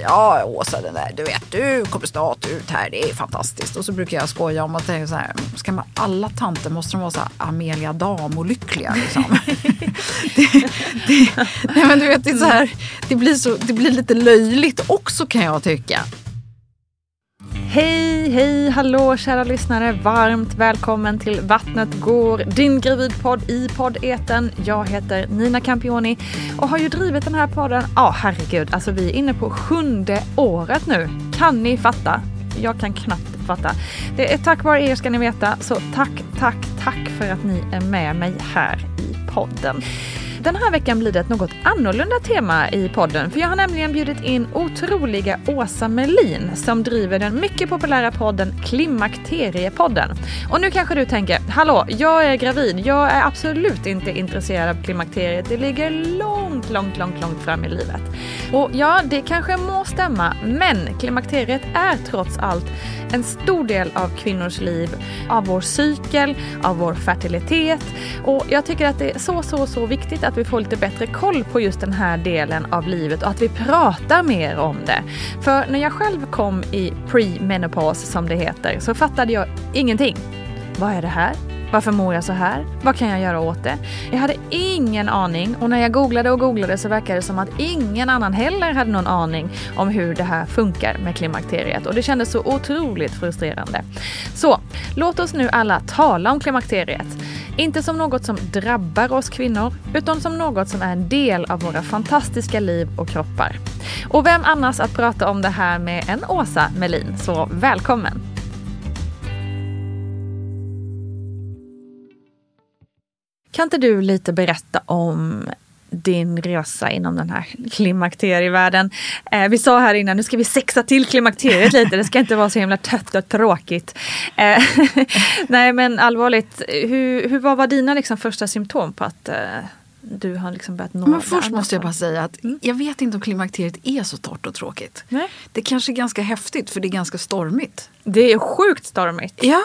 Ja, Åsa, den där, du vet, du kommer snart ut här, det är fantastiskt. Och så brukar jag skoja om att tänka så här, ska man, alla tanter måste de vara så här Amelia Dam-olyckliga liksom. det, det, nej men du vet, det är så här, det blir, så, det blir lite löjligt också kan jag tycka. Hej, hej, hallå kära lyssnare. Varmt välkommen till Vattnet går, din gravidpodd i poddeten. Jag heter Nina Campioni och har ju drivit den här podden, ja oh, herregud, alltså vi är inne på sjunde året nu. Kan ni fatta? Jag kan knappt fatta. Det är tack vare er ska ni veta, så tack, tack, tack för att ni är med mig här i podden. Den här veckan blir det ett något annorlunda tema i podden, för jag har nämligen bjudit in otroliga Åsa Melin som driver den mycket populära podden Klimakteriepodden. Och nu kanske du tänker, hallå, jag är gravid, jag är absolut inte intresserad av klimakteriet, det ligger långt, långt, långt, långt fram i livet. Och ja, det kanske må stämma, men klimakteriet är trots allt en stor del av kvinnors liv, av vår cykel, av vår fertilitet och jag tycker att det är så, så, så viktigt att att vi får lite bättre koll på just den här delen av livet och att vi pratar mer om det. För när jag själv kom i premenopaus som det heter så fattade jag ingenting. Vad är det här? Varför mår jag så här? Vad kan jag göra åt det? Jag hade ingen aning och när jag googlade och googlade så verkade det som att ingen annan heller hade någon aning om hur det här funkar med klimakteriet och det kändes så otroligt frustrerande. Så låt oss nu alla tala om klimakteriet. Inte som något som drabbar oss kvinnor, utan som något som är en del av våra fantastiska liv och kroppar. Och vem annars att prata om det här med än Åsa Melin, så välkommen! Kan inte du lite berätta om din resa inom den här klimakterievärlden. Eh, vi sa här innan, nu ska vi sexa till klimakteriet lite, det ska inte vara så himla tött och tråkigt. Eh, nej men allvarligt, hur, hur vad var dina liksom, första symptom på att eh, du har liksom börjat nå Men först måste jag bara säga att mm. jag vet inte om klimakteriet är så torrt och tråkigt. Nej. Det kanske är ganska häftigt för det är ganska stormigt. Det är sjukt stormigt. Ja.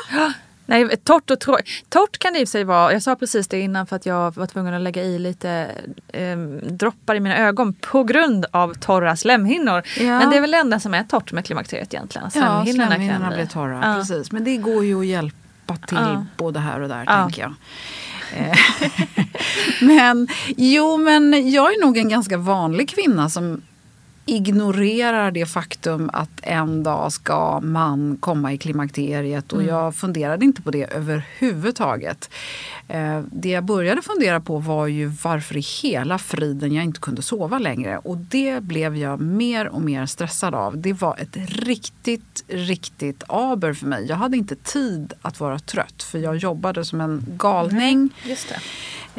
Nej, torrt och tråkigt. Torrt kan det i sig vara. Jag sa precis det innan för att jag var tvungen att lägga i lite eh, droppar i mina ögon på grund av torra slemhinnor. Ja. Men det är väl det enda som är torrt med klimakteriet egentligen. Slemhinnorna, ja, slemhinnorna blir torra. Ja. Precis. Men det går ju att hjälpa till ja. både här och där ja. tänker jag. Eh, men jo, men jag är nog en ganska vanlig kvinna som ignorerar det faktum att en dag ska man komma i klimakteriet och mm. jag funderade inte på det överhuvudtaget. Eh, det jag började fundera på var ju varför i hela friden jag inte kunde sova längre och det blev jag mer och mer stressad av. Det var ett riktigt, riktigt aber för mig. Jag hade inte tid att vara trött för jag jobbade som en galning. Mm,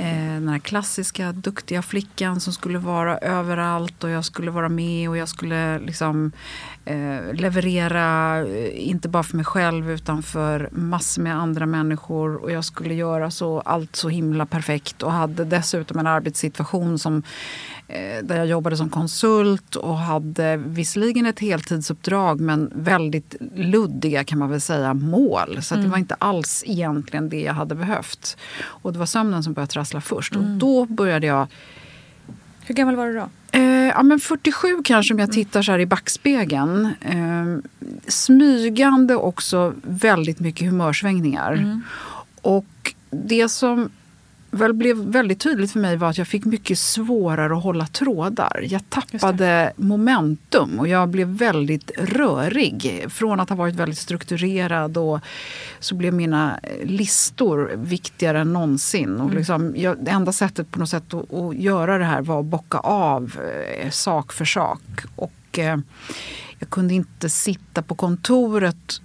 den här klassiska duktiga flickan som skulle vara överallt och jag skulle vara med och jag skulle liksom eh, leverera, eh, inte bara för mig själv utan för massor med andra människor och jag skulle göra så, allt så himla perfekt och hade dessutom en arbetssituation som Eh, där jag jobbade som konsult och hade visserligen ett heltidsuppdrag men väldigt luddiga kan man väl säga mål. Så mm. det var inte alls egentligen det jag hade behövt. Och det var sömnen som började trassla först. Mm. Och då började jag... Hur gammal var du då? Eh, ja, men 47 kanske om jag tittar så här i backspegeln. Eh, smygande också väldigt mycket humörsvängningar. Mm. Och det som väl blev väldigt tydligt för mig var att jag fick mycket svårare att hålla trådar. Jag tappade momentum och jag blev väldigt rörig. Från att ha varit väldigt strukturerad och så blev mina listor viktigare än någonsin. Och mm. liksom, jag, det enda sättet på något sätt att, att, göra det här var att bocka av eh, sak för sak. Och eh, jag kunde inte sitta på kontoret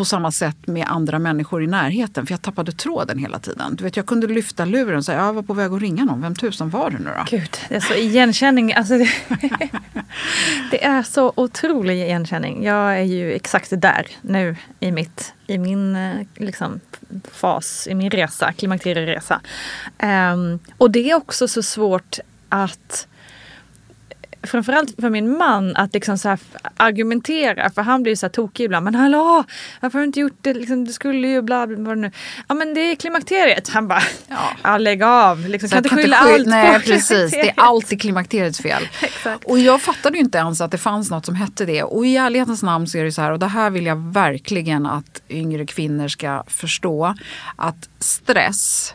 på samma sätt med andra människor i närheten. För jag tappade tråden hela tiden. Du vet, jag kunde lyfta luren och säga jag var på väg att ringa någon. Vem tusan var det nu då? Gud, det är så igenkänning. Alltså, det, det är så otrolig igenkänning. Jag är ju exakt där nu i, mitt, i min eh, liksom, fas, i min resa, klimakterieresa. Um, och det är också så svårt att framförallt för min man att liksom så argumentera för han blir så här tokig ibland. Men hallå, varför har du inte gjort det? Liksom, du skulle ju bla bla bla. Nu. Ja men det är klimakteriet. Han bara, ja, ja lägg av. Liksom, kan inte skylla allt Nej på precis, det är alltid klimakteriets fel. och jag fattade ju inte ens att det fanns något som hette det. Och i ärlighetens namn så är det så här, och det här vill jag verkligen att yngre kvinnor ska förstå. Att stress,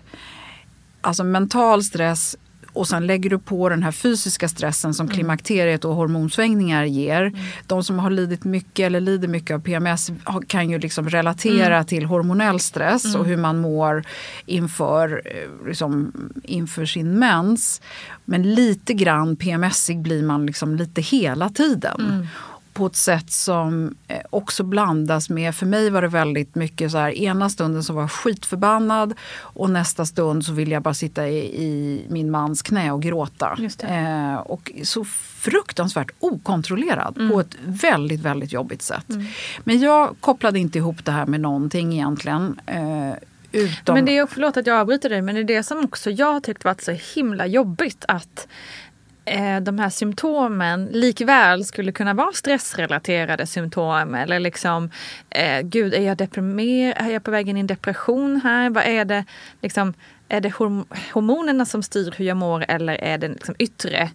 alltså mental stress och sen lägger du på den här fysiska stressen som mm. klimakteriet och hormonsvängningar ger. Mm. De som har lidit mycket eller lider mycket av PMS kan ju liksom relatera mm. till hormonell stress och mm. hur man mår inför, eh, liksom, inför sin mens. Men lite grann PMSig blir man liksom lite hela tiden. På ett sätt som eh, också blandas med, för mig var det väldigt mycket så här, ena stunden så var jag skitförbannad och nästa stund så vill jag bara sitta i, i min mans knä och gråta. Eh, och så fruktansvärt okontrollerad mm. på ett väldigt, väldigt jobbigt sätt. Mm. Men jag kopplade inte ihop det här med någonting egentligen. Eh, utom... Men det är, förlåt att jag avbryter dig, men det är det som också jag har tyckt varit så himla jobbigt att eh, de här symptomen likväl skulle kunna vara stressrelaterade symptom eller liksom eh, gud är jag deprimerad, är jag på väg in i en depression här? Vad är det liksom, är det hormonerna som styr hur jag mår eller är det liksom yttre?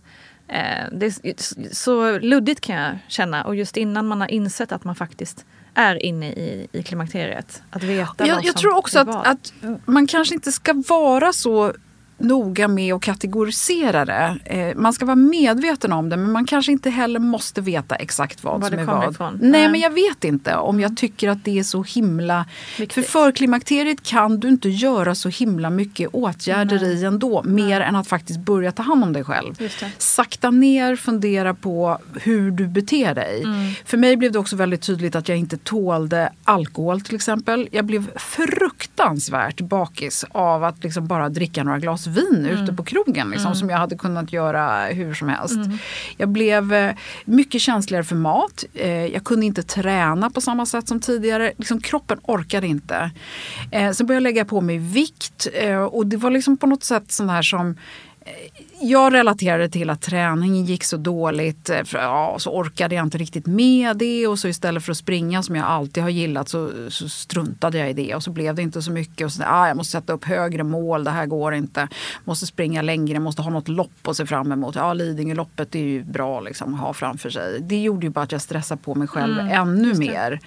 Eh, det är så luddigt kan jag känna och just innan man har insett att man faktiskt är inne i, i klimakteriet. Att veta jag, vad jag tror också att, att, man kanske inte ska vara så noga med att kategorisera det. Eh, man ska vara medveten om det men man kanske inte heller måste veta exakt vad, vad som är vad. Ifrån. Nej men jag vet inte om jag tycker att det är så himla... Viktigt. För förklimakteriet kan du inte göra så himla mycket åtgärder Nej. i ändå. Mer än att faktiskt börja ta hand om dig själv. Sakta ner, fundera på hur du beter dig. Mm. För mig blev det också väldigt tydligt att jag inte tålde alkohol till exempel. Jag blev fruktansvärt bakis av att liksom bara dricka några glas vin ute på krogen liksom, som jag hade kunnat göra hur som helst. Jag blev eh, mycket känsligare för mat. Eh, jag kunde inte träna på samma sätt som tidigare. Liksom, kroppen orkade inte. Eh, sen började jag lägga på mig vikt och det var liksom på något sätt sån här som jag relaterade till att träningen gick så dåligt. För, ja, så orkade jag inte riktigt med det och så istället för att springa som jag alltid har gillat så, så struntade jag i det och så blev det inte så mycket. Och så, ah, jag måste sätta upp högre mål, det här går inte. Måste springa längre, måste ha något lopp att se fram emot. Ja, Lidingöloppet är ju bra liksom, att ha framför sig. Det gjorde ju bara att jag stressade på mig själv Mm, ännu mer.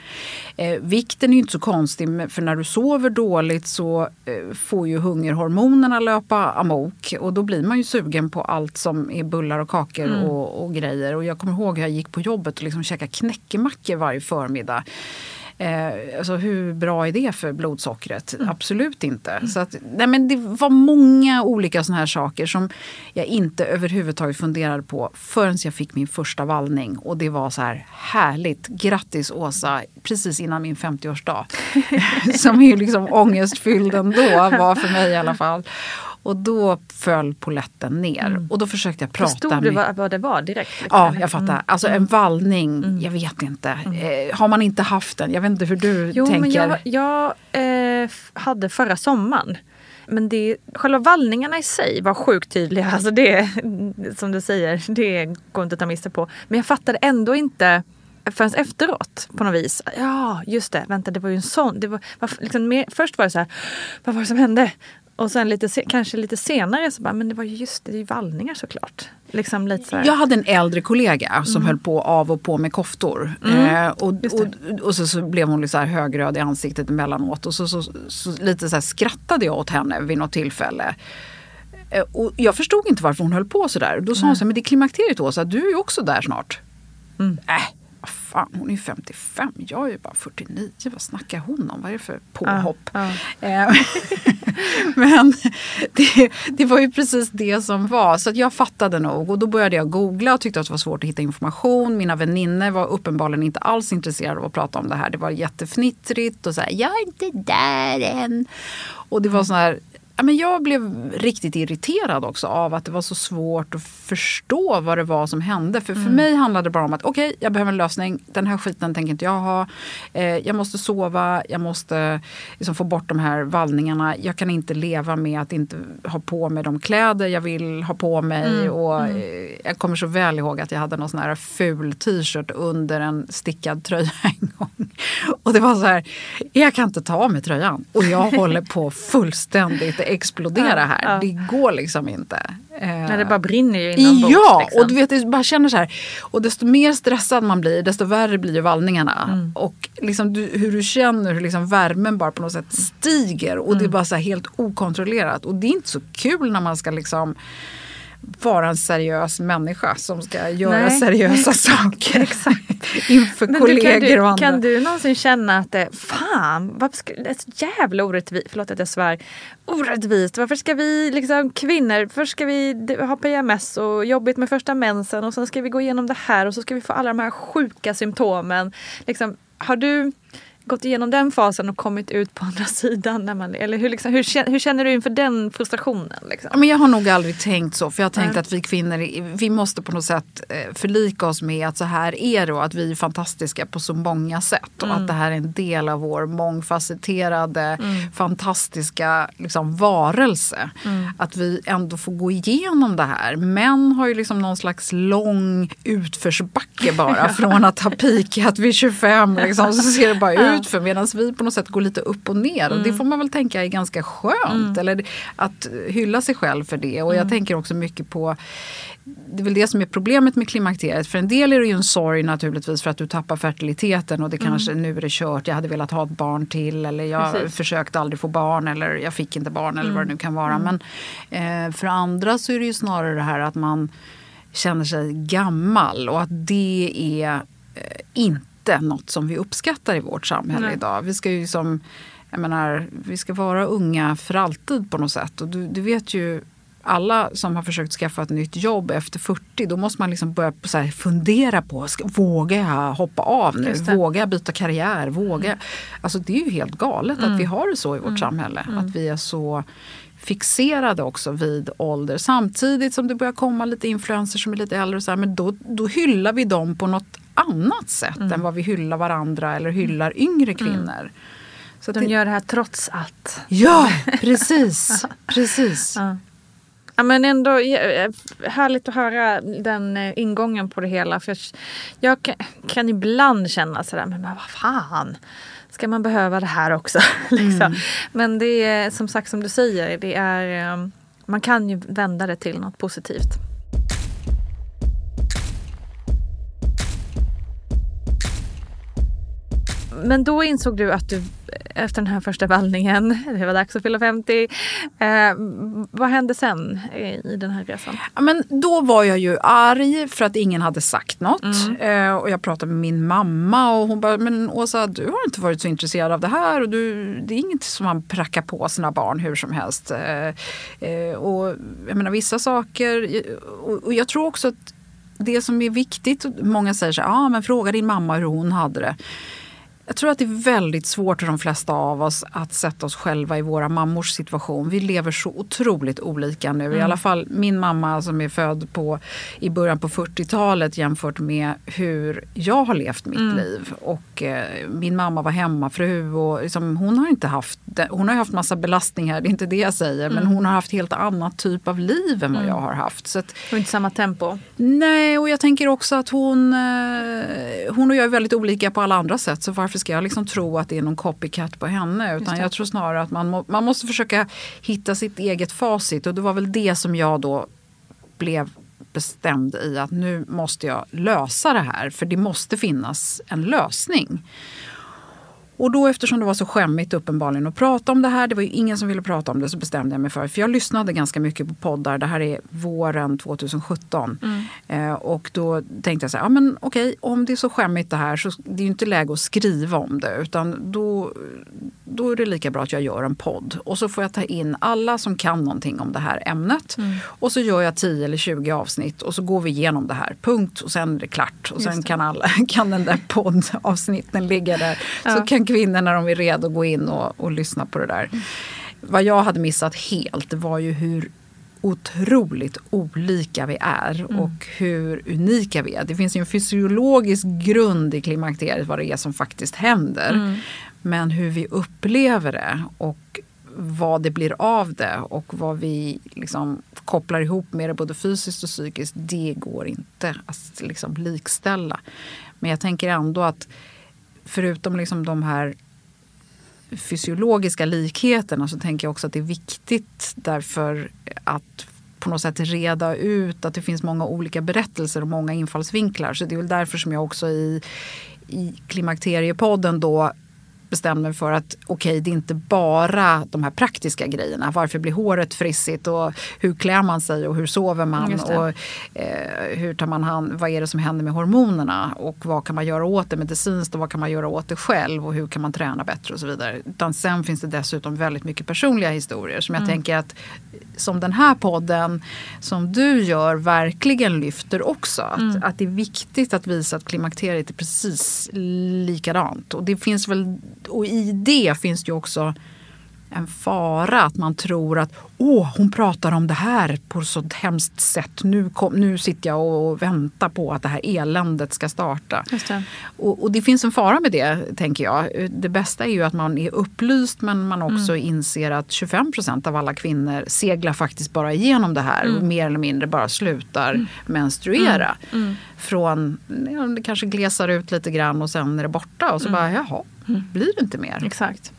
Eh, vikten är ju inte så konstig för när du sover dåligt så eh, får ju hungerhormonerna löpa amok och då blir man ju sugen på allt som är bullar och kakor Mm. och, och grejer. Och jag kommer ihåg hur jag gick på jobbet och liksom käkade knäckemackor varje förmiddag. Eh, alltså hur bra är det för blodsockret? Mm. Absolut inte. Så att, nej men det var många olika såna här saker som jag inte överhuvudtaget funderade på förrän jag fick min första vallning. Och det var så här härligt. Grattis Åsa, precis innan min 50-årsdag. som är liksom ångestfylld ändå, var för mig i alla fall. Och då föll poletten ner och då försökte jag prata Förstod du vad, vad det var direkt? Ja, jag fattar. Alltså en vallning, jag vet inte. Eh, har man inte haft den? Jag vet inte hur du Jo, tänker. men jag, jag eh, hade förra sommaren. Men det, själva vallningarna i sig var sjukt tydliga. Alltså det, som du säger, det går inte att ta miste på. Men jag fattade ändå inte förrän efteråt på något vis. Ja, just det. Vänta, det var ju en sån. Det var, var liksom mer, först var det så här, vad var det som hände? Och sen lite, kanske lite senare så bara, men det var ju just det, det är ju vallningar såklart. Liksom lite så. Jag hade en äldre kollega som höll på av och på med koftor. Eh, och, och, och så, så blev hon lite så högröd i ansiktet emellanåt. Och så, så, så lite så skrattade jag åt henne vid något tillfälle. Eh, och jag förstod inte varför hon höll på så där. Då sa hon så här, men det är klimakteriet Åsa, du är ju också där snart. Äh, vad fan, hon är ju 55, jag är ju bara 49. Vad snackar hon om? Vad är det för påhopp? Ja, Eh, Men det, det var ju precis det som var. Så att jag fattade nog och då började jag googla och tyckte att det var svårt att hitta information. Mina vänner var uppenbarligen inte alls intresserade av att prata om det här. Det var jättefnittrigt och så här, jag är inte där än. Och det var så här, ja, men jag blev riktigt irriterad också av att det var så svårt att förstå vad det var som hände. För för mig handlade det bara om att okej, jag behöver en lösning. Den här skiten tänker inte jag ha. Eh, jag måste sova, jag måste liksom få bort de här vallningarna. Jag kan inte leva med att inte ha på mig de kläder jag vill ha på mig. Och, eh, jag kommer så väl ihåg att jag hade någon sån här ful t-shirt under en stickad tröja en gång. Och det var så här, jag kan inte ta av mig tröjan. Och jag håller på fullständigt explodera Ja, här. ja. Det går liksom inte. Eh, När det bara brinner ju inombords. Ja, liksom. och du vet, jag bara känner så här. Och desto mer stressad man blir, desto värre blir ju vallningarna. Mm. Och liksom du, hur du känner hur liksom värmen bara på något sätt stiger. Och Mm. det är bara så helt okontrollerat. Och det är inte så kul när man ska liksom vara en seriös människa som ska göra Nej. seriösa saker. Exakt. Inför Men kollegor kan, du, och andra. kan du någonsin känna att det, fan, varför ska, det är så jävla orättvist, förlåt att jag svär, orättvist. Varför ska vi liksom kvinnor, först ska vi ha PMS och jobbigt med första mensen och sen ska vi gå igenom det här och så ska vi få alla de här sjuka symptomen. Liksom, har du gått igenom den fasen och kommit ut på andra sidan? När man, eller hur, liksom, hur, känner, hur känner du inför den frustrationen? Liksom? Men jag har nog aldrig tänkt så. För jag har tänkt Nej. att vi kvinnor vi måste på något sätt eh, förlika oss med att så här är det och att vi är fantastiska på så många sätt. Och att det här är en del av vår mångfacetterade, fantastiska liksom, varelse. Att vi ändå får gå igenom det här. Män har ju liksom någon slags lång utförsbacke bara. från att ha pikat vid 25 liksom, så ser det bara ut för. Medan vi på något sätt går lite upp och ner. Och det får man väl tänka är ganska skönt. Eller att hylla sig själv för det. Och jag tänker också mycket på det är väl det som är problemet med klimakteriet. För en del är det ju en sorg naturligtvis för att du tappar fertiliteten och det kanske nu är det kört. Jag hade velat ha ett barn till eller jag Precis. försökte aldrig få barn eller jag fick inte barn eller vad det nu kan vara. Men eh, för andra så är det ju snarare det här att man känner sig gammal och att det är eh, inte något som vi uppskattar i vårt samhälle Nej. idag. Vi ska ju som, jag menar, vi ska vara unga för alltid på något sätt. Och du, du vet ju alla som har försökt skaffa ett nytt jobb efter 40, då måste man liksom börja så här, fundera på, ska, vågar jag hoppa av nu? Vågar jag byta karriär? Vågar mm. Alltså det är ju helt galet mm. att vi har det så i vårt mm. samhälle. Mm. Att vi är så fixerade också vid ålder. Samtidigt som det börjar komma lite influencers som är lite äldre. Och så här, men då, då hyllar vi dem på något annat sätt mm. än vad vi hyllar varandra eller hyllar yngre mm. kvinnor. Mm. Så de det... gör det här trots allt. Ja, precis. precis. Ja. Ja, men ändå härligt att höra den eh, ingången på det hela. För jag, jag kan ibland känna sådär, men vad fan ska man behöva det här också? liksom. mm. Men det är som sagt som du säger, det är, eh, man kan ju vända det till något positivt. Men då insåg du att du efter den här första vallningen, det var dags att fylla 50. Eh, vad hände sen i den här resan? Ja, men då var jag ju arg för att ingen hade sagt något. Mm. Eh, och jag pratade med min mamma och hon bara, men Åsa du har inte varit så intresserad av det här och du, det är inget som man prackar på sina barn hur som helst. Eh, eh och jag menar vissa saker, och, och jag tror också att det som är viktigt, många säger så här, ah, men fråga din mamma hur hon hade det. Jag tror att det är väldigt svårt för de flesta av oss att sätta oss själva i våra mammors situation. Vi lever så otroligt olika nu. Mm. I alla fall min mamma som är född på, i början på 40-talet jämfört med hur jag har levt mitt mm. liv. Och eh, min mamma var hemmafru och liksom, hon har inte haft, hon har haft massa belastningar, det är inte det jag säger. Mm. Men hon har haft helt annat typ av liv än vad jag mm. har haft. Så att, och inte samma tempo? Nej, och jag tänker också att hon, eh, hon och jag är väldigt olika på alla andra sätt. Så varför varför ska jag liksom tro att det är någon copycat på henne? Utan jag tror snarare att man, må, man måste försöka hitta sitt eget facit. Och det var väl det som jag då blev bestämd i att nu måste jag lösa det här. För det måste finnas en lösning. Och då eftersom det var så skämmigt uppenbarligen att prata om det här, det var ju ingen som ville prata om det, så bestämde jag mig för, för jag lyssnade ganska mycket på poddar, det här är våren 2017. Mm. Eh, och då tänkte jag så här, ja men okej, om det är så skämmigt det här så det är ju inte läge att skriva om det, utan då, då är det lika bra att jag gör en podd. Och så får jag ta in alla som kan någonting om det här ämnet. Mm. Och så gör jag 10 eller 20 avsnitt och så går vi igenom det här, punkt. Och sen är det klart. Och sen kan, alla, kan den där poddavsnitten ligga där. Ja. Så kan kvinnor när de är redo gå in och, och lyssna på det där. Vad jag hade missat helt var ju hur otroligt olika vi är mm. och hur unika vi är. Det finns ju en fysiologisk grund i klimakteriet vad det är som faktiskt händer. Mm. Men hur vi upplever det och vad det blir av det och vad vi liksom kopplar ihop med det både fysiskt och psykiskt, det går inte att liksom likställa. Men jag tänker ändå att förutom liksom de här fysiologiska likheterna så tänker jag också att det är viktigt därför att på något sätt reda ut att det finns många olika berättelser och många infallsvinklar. Så det är väl därför som jag också i, i Klimakteriepodden då bestämde mig för att okej, okay, det är inte bara de här praktiska grejerna. Varför blir håret frissigt och hur klär man sig och hur sover man och eh, hur tar man hand, vad är det som händer med hormonerna och vad kan man göra åt det medicinskt och vad kan man göra åt det själv och hur kan man träna bättre och så vidare. Utan sen finns det dessutom väldigt mycket personliga historier som jag mm. tänker att som den här podden som du gör verkligen lyfter också. Att, mm. att det är viktigt att visa att klimakteriet är precis likadant. Och det finns väl och i det finns det ju också en fara att man tror att åh, hon pratar om det här på ett så hemskt sätt. Nu, kom, nu sitter jag och väntar på att det här eländet ska starta. Det. Och, och, det finns en fara med det, tänker jag. Det bästa är ju att man är upplyst men man också mm. inser att 25 procent av alla kvinnor seglar faktiskt bara igenom det här mm. och mer eller mindre bara slutar mm. menstruera. Mm. mm. Från, ja, det kanske glesar ut lite grann och sen är det borta och så mm. bara jaha, blir det inte mer. Exakt.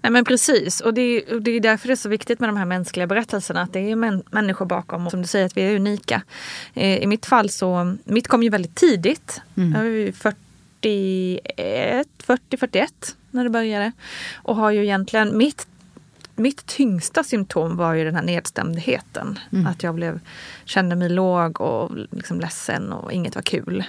Nej men precis och det, är, det är därför det är så viktigt med de här mänskliga berättelserna. Att det är män, människor bakom och som du säger att vi är unika. Eh, I mitt fall så, mitt kom ju väldigt tidigt. Mm. Jag var 41, 40, 41 när det började. Och har ju egentligen, mitt mitt tyngsta symptom var ju den här nedstämdheten. Mm. Att jag blev, kände mig låg och liksom ledsen och inget var kul.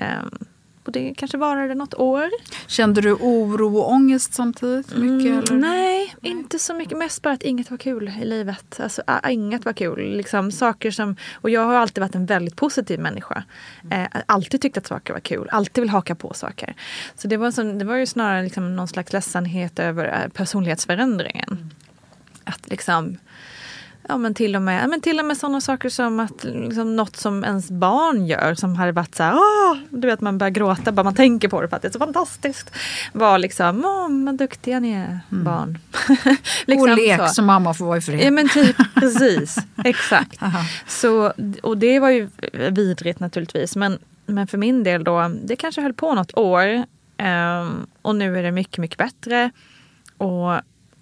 Um, och det kanske varade något år. Kände du oro och ångest samtidigt? Mycket, Mm, nej, inte så mycket. Mest bara att inget var kul i livet. Alltså, inget var kul. Liksom, saker som, och jag har alltid varit en väldigt positiv människa. Eh, alltid tyckt att saker var kul. Alltid vill haka på saker. Så det var, sån, det var ju snarare liksom någon slags ledsenhet över eh, personlighetsförändringen. Att liksom Ja men till och med, men till och med sådana saker som att liksom, något som ens barn gör som hade varit så här, Åh! du vet man börjar gråta bara man tänker på det för att det är så fantastiskt. Var liksom, åh vad duktiga ni är barn. liksom och lek så. så mamma får vara i fred. Ja men typ precis, exakt. Aha. Så, och det var ju vidrigt naturligtvis. Men, men för min del då, det kanske höll på något år. ehm, och nu är det mycket, mycket bättre. Och,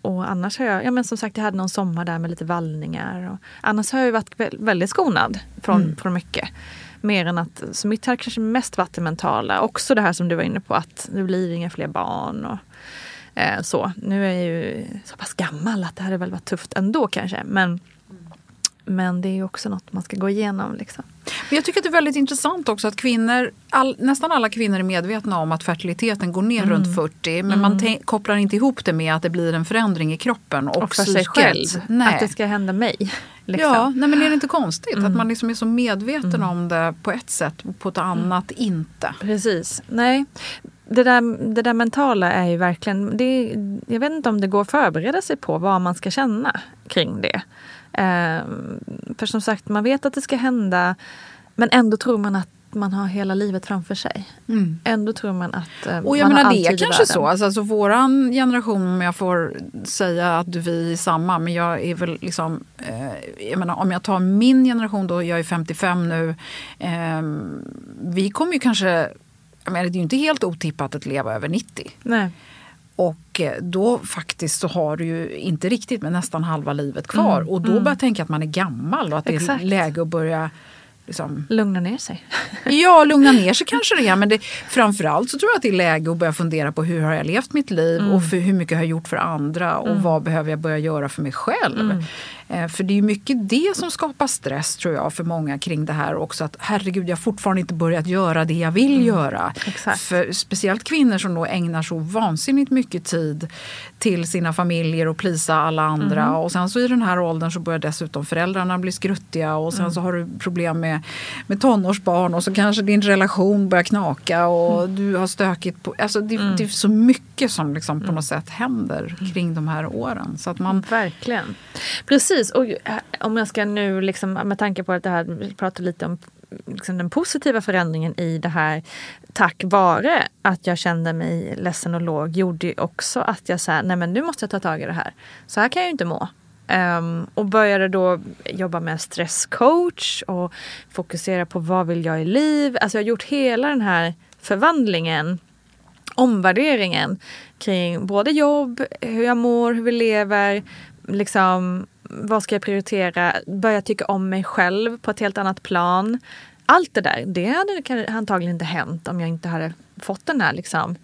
och annars har jag, ja men som sagt jag hade någon sommar där med lite vallningar. Och, annars har jag ju varit vä- väldigt skonad från, från mycket. Mer än att, så mitt har kanske mest varit det mentala. Också det här som du var inne på att det blir inga fler barn. Och, eh, så. Nu är jag ju så pass gammal att det hade väl varit tufft ändå kanske. Men, men det är ju också något man ska gå igenom. Liksom. Men jag tycker att det är väldigt intressant också att kvinnor, all, nästan alla kvinnor är medvetna om att fertiliteten går ner Mm. runt 40 men man tänk- kopplar inte ihop det med att det blir en förändring i kroppen och, Och för sig själv. Nej. Att det ska hända mig. Liksom. Mm. Ja, nej men är det inte konstigt att man liksom är så medveten om det på ett sätt och på ett annat inte? Precis. Nej. Det där, det där mentala är ju verkligen... Det, jag vet inte om det går att förbereda sig på vad man ska känna kring det. Ehm, för som sagt, man vet att det ska hända men ändå tror man att man har hela livet framför sig. Ändå tror man att eh, Och jag man har menar all det är kanske så. Alltså, alltså våran generation, om jag får säga att vi är samma, men jag är väl liksom, eh, jag menar om jag tar min generation då, jag är 55 nu, eh, vi kommer ju kanske, jag menar det är ju inte helt otippat att leva över 90. Nej. Och eh, då faktiskt så har du ju inte riktigt men nästan halva livet kvar. och då börjar jag tänka att man är gammal och att det Mm, Exakt. är läge att börja liksom, Lugna ner sig. Ja, lugna ner sig kanske det är. Men det, framförallt så tror jag att det är läge att börja fundera på hur har jag levt mitt liv Mm. och för hur mycket har jag gjort för andra och vad behöver jag börja göra för mig själv. Mm. Eh, för det är mycket det som skapar stress tror jag för många kring det här också. Att herregud, jag har fortfarande inte börjat göra det jag vill göra. Mm. Exakt. För speciellt kvinnor som då ägnar så vansinnigt mycket tid till sina familjer och plisa alla andra. Mm. Och sen så i den här åldern så börjar dessutom föräldrarna bli skruttiga och Mm. sen så har du problem med, med tonårsbarn och så kanske din relation börjar knaka och Mm. du har stökigt på... Alltså det, det är så mycket som liksom på något sätt händer kring de här åren. Så att man... Verkligen. Precis. Och eh, om jag ska nu, liksom, med tanke på att det här, vi pratar lite om liksom, den positiva förändringen i det här tack vare att jag kände mig ledsen och låg gjorde ju också att jag sa nej men nu måste jag ta tag i det här. Så här kan jag ju inte må. Ehm, och började då jobba med stresscoach och fokusera på vad vill jag i liv. Alltså jag har gjort hela den här förvandlingen omvärderingen kring både jobb, hur jag mår, hur vi lever, liksom, vad ska jag prioritera, börja tycka om mig själv på ett helt annat plan. Allt det där, det hade antagligen inte hänt om jag inte hade fått den här liksom,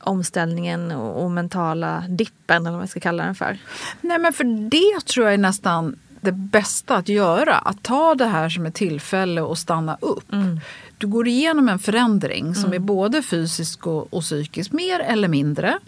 omställningen och, och mentala dippen eller vad jag ska kalla den för. Nej men för det tror jag är nästan det bästa att göra. Att ta det här som ett tillfälle och stanna upp. Du går igenom en förändring som är både fysisk och, och psykisk, mer eller mindre.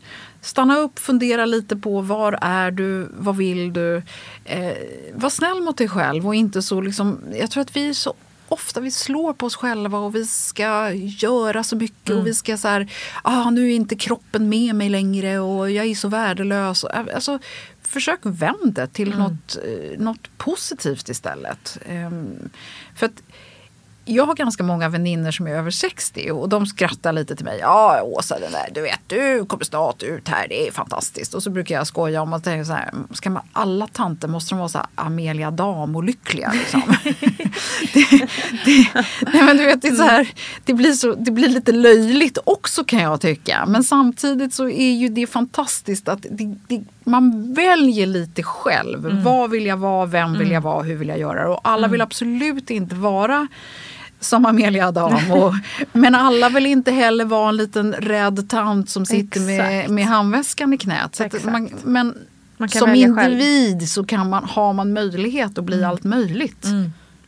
Stanna upp, fundera lite på var är du, vad vill du? Eh, var snäll mot dig själv och inte så liksom, jag tror att vi så ofta vi slår på oss själva och vi ska göra så mycket och vi ska så här, ah, nu är inte kroppen med mig längre och jag är så värdelös. Och, Alltså, försök vända till något, eh, något positivt istället. Ehm, för att jag har ganska många vänner som är över 60 och de skrattar lite till mig. Ja Åsa, den där, du vet, du kommer snart ut här, det är fantastiskt. Och så brukar jag skoja om att tänka så här, ska man, alla tanter måste de vara så här Amelia Dam-olyckliga liksom. det, det, nej men du vet, det, är så här, det, blir så, det blir lite löjligt också kan jag tycka. Men samtidigt så är ju det fantastiskt att det, det, man väljer lite själv. Vad vill jag vara, vem vill jag vara, hur vill jag göra? Och alla vill absolut inte vara som Amelia Adam. Och, men alla vill inte heller vara en liten rädd tant som sitter med, Exakt. med handväskan i knät. Man, men som välja själv. individ så kan man, har man möjlighet att bli allt möjligt.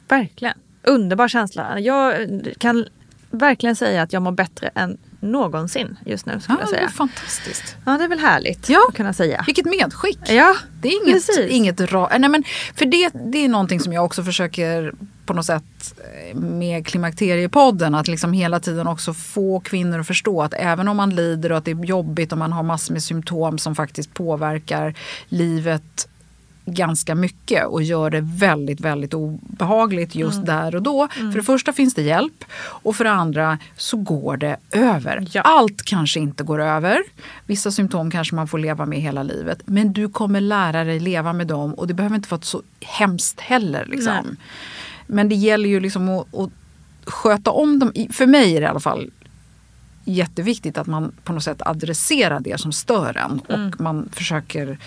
Verkligen. Underbar känsla. Jag kan verkligen säga att jag mår bättre än någonsin just nu. Skulle Ja, jag det är säga. fantastiskt. Ja, det är väl härligt Ja. att kunna säga. Vilket medskick. Ja, Det är inget, precis. inget ra- Nej, men för det, det är någonting som jag också försöker på något sätt eh, med Klimakteriepodden att liksom hela tiden också få kvinnor att förstå att även om man lider och att det är jobbigt och man har massor med symptom som faktiskt påverkar livet ganska mycket och gör det väldigt, väldigt obehagligt just Mm. där och då. För det första finns det hjälp och för det andra så går det över. Ja. Allt kanske inte går över. Vissa symptom kanske man får leva med hela livet. Men du kommer lära dig leva med dem och det behöver inte vara så hemskt heller. Liksom. Men det gäller ju liksom att, att sköta om dem. För mig är det i alla fall jätteviktigt att man på något sätt adresserar det som stör en och man försöker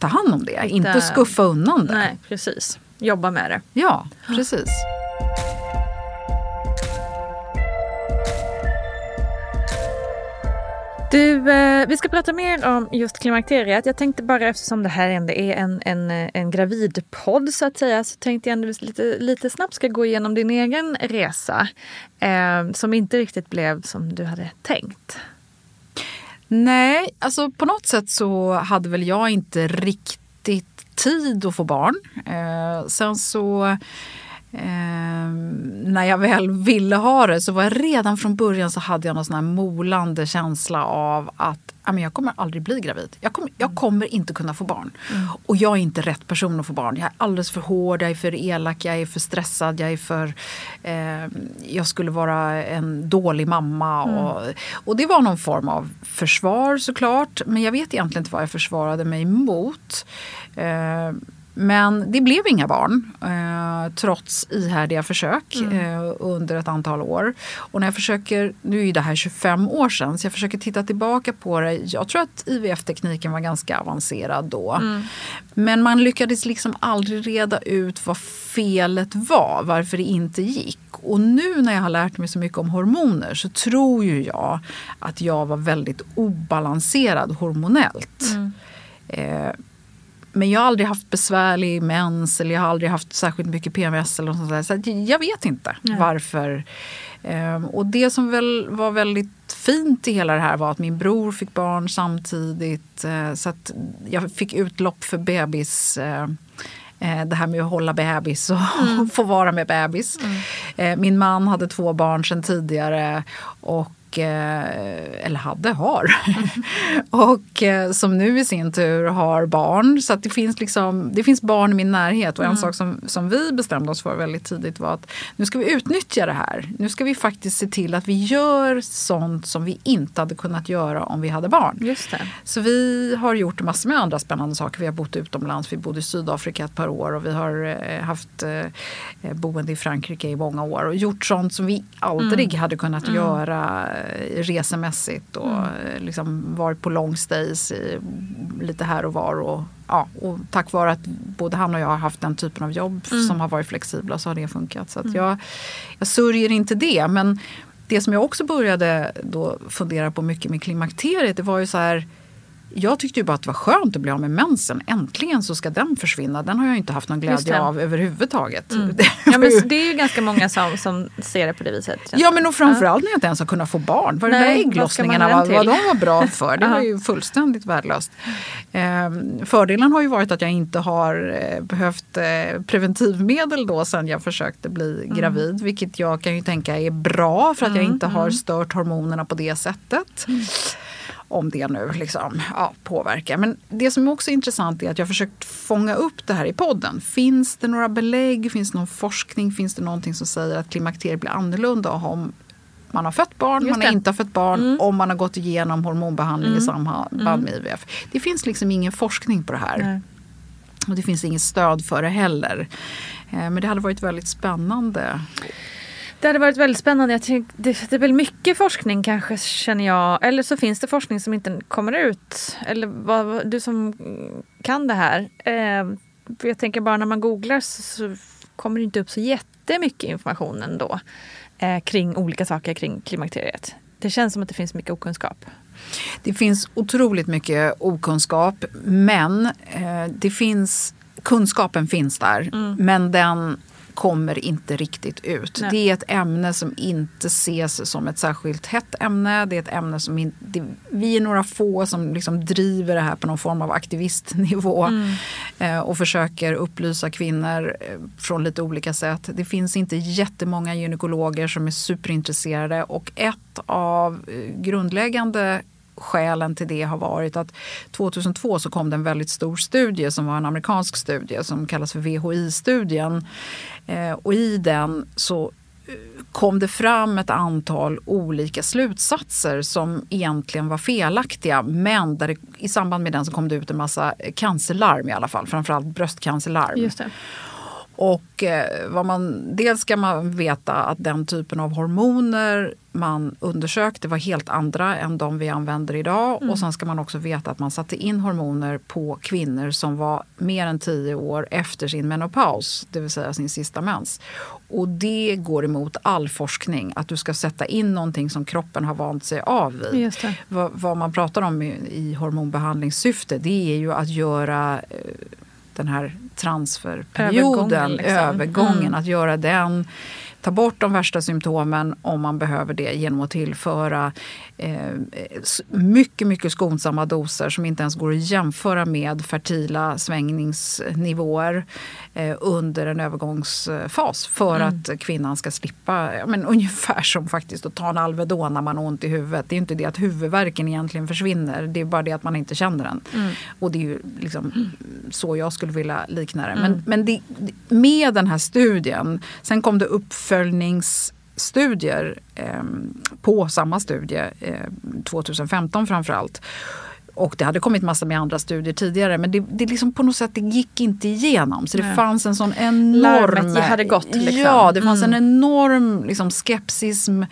ta hand om det. Inte skuffa undan det. Nej, precis. Jobba med det. Ja, precis. Du, eh, vi ska prata mer om just klimakteriet. Jag tänkte bara eftersom det här ändå är en, en, eh, en gravidpodd så att säga så tänkte jag ändå lite, lite snabbt ska gå igenom din egen resa eh, som inte riktigt blev som du hade tänkt. Nej, alltså på något sätt så hade väl jag inte riktigt tid att få barn. Eh, sen så eh, när jag väl ville ha det så var jag redan från början så hade jag någon sån här molande känsla av att men jag kommer aldrig bli gravid. Jag kommer, jag kommer inte kunna få barn. Och jag är inte rätt person att få barn. Jag är alldeles för hård, jag är för elak, jag är för stressad, jag är för... Eh, jag skulle vara en dålig mamma. Och, och det var någon form av försvar såklart. Men jag vet egentligen inte vad jag försvarade mig mot. Eh, men det blev inga barn eh, trots ihärdiga försök eh, under ett antal år. Och när jag försöker, nu är det här 25 år sedan, så jag försöker titta tillbaka på det. Jag tror att IVF-tekniken var ganska avancerad då. Men man lyckades liksom aldrig reda ut vad felet var, varför det inte gick. Och nu när jag har lärt mig så mycket om hormoner så tror ju jag att jag var väldigt obalanserad hormonellt. Eh, men jag har aldrig haft besvärlig mens eller jag har aldrig haft särskilt mycket PMS eller något sånt. Så jag vet inte varför. Ehm, och det som väl var väldigt fint i hela det här var att min bror fick barn samtidigt. eh, Så att jag fick utlopp för bebis. eh, eh, Det här med att hålla bebis och få vara med bebis. Eh, Min man hade två barn sedan tidigare. Och eh, eller hade, har. och eh, som nu i sin tur har barn. Så det, finns liksom, det finns barn i min närhet. Och en sak som, som vi bestämde oss för väldigt tidigt var att nu ska vi utnyttja det här. Nu ska vi faktiskt se till att vi gör sånt som vi inte hade kunnat göra om vi hade barn. Just det. Så vi har gjort massor med andra spännande saker. Vi har bott utomlands, vi bodde i Sydafrika ett par år och vi har eh, haft boende i Frankrike i många år och gjort sånt som vi aldrig hade kunnat göra eh, resemässigt och eh, liksom varit på long stays lite här och var. Och, ja, och tack vare att både han och jag har haft den typen av jobb som har varit flexibla så har det funkat. Så att jag, jag sörjer inte det. Men det som jag också började då fundera på mycket med klimakteriet det var ju så här jag tyckte ju bara att det var skönt att bli av med mensen. Äntligen så ska den försvinna. Den har jag inte haft någon glädje av överhuvudtaget. Det Ja, men det är ju ganska många som, som ser det på det viset. Ja men och framförallt när jag inte ens har kunnat få barn. Vad de där Nej, ska man ägglossningarna vad, vad de var bra för. Det var ju fullständigt värdelöst. Ehm, fördelen har ju varit att jag inte har eh, behövt eh, preventivmedel då sen jag försökte bli Mm. gravid. Vilket jag kan ju tänka är bra för att jag inte har stört hormonerna på det sättet. Mm. Om det nu liksom, ja, påverkar. Men det som också är intressant är att jag har försökt fånga upp det här i podden. Finns det några belägg? Finns det någon forskning? Finns det någonting som säger att klimakteriet blir annorlunda om man har fött barn, Just man. Mm. inte har fött barn, om man har gått igenom hormonbehandling i samband med IVF. Det finns liksom ingen forskning på det här. Nej. Och det finns inget stöd för det heller. Eh, Men det hade varit väldigt spännande. Det hade varit väldigt spännande. Jag tycker, det, det är väl mycket forskning kanske känner jag. Eller så finns det forskning som inte kommer ut. Eller vad, du som kan det här. Eh, jag tänker bara när man googlar så, så kommer det inte upp så jättemycket information ändå. Eh, kring olika saker kring klimakteriet. Det känns som att det finns mycket okunskap. Det finns otroligt mycket okunskap men eh, det finns, kunskapen finns där. Men den kommer inte riktigt ut. Nej. Det är ett ämne som inte ses som ett särskilt hett ämne. Det är ett ämne som in, det, vi är några få som liksom driver det här på någon form av aktivistnivå eh, och försöker upplysa kvinnor eh, från lite olika sätt. Det finns inte jättemånga gynekologer som är superintresserade och ett av eh, grundläggande skälen till det har varit att 2002 så kom det en väldigt stor studie som var en amerikansk studie som kallas för VHI-studien. Eh, och i den så eh, kom det fram ett antal olika slutsatser som egentligen var felaktiga. Men där det, i samband med den så kom det ut en massa cancerlarm i alla fall, framförallt bröstcancerlarm. Och eh, vad man, dels ska man veta att den typen av hormoner man undersökte var helt andra än de vi använder idag. Och sen ska man också veta att man satte in hormoner på kvinnor som var mer än tio år efter sin menopaus, det vill säga sin sista mens. Och det går emot all forskning, att du ska sätta in någonting som kroppen har vant sig av vid. Vad, vad man pratar om i, i hormonbehandlingssyfte det är ju att göra eh, den här transferperioden, Övergången, liksom. övergången, Mm. att göra den Ta bort de värsta symptomen om man behöver det genom att tillföra eh, mycket, mycket skonsamma doser som inte ens går att jämföra med fertila svängningsnivåer under en övergångsfas för att kvinnan ska slippa, men ungefär som faktiskt att ta en Alvedon när man har ont i huvudet. Det är inte det att huvudvärken egentligen försvinner, det är bara det att man inte känner den. Och det är ju liksom så jag skulle vilja likna det. Men, men det, med den här studien, sen kom det uppföljningsstudier eh, på samma studie, eh, 2015 framförallt. Och det hade kommit massor med andra studier tidigare men det, det liksom på något sätt det gick inte igenom. Så det Nej. fanns en sån enorm... Larmet hade gått, liksom. Ja, det fanns en enorm liksom, skepsism.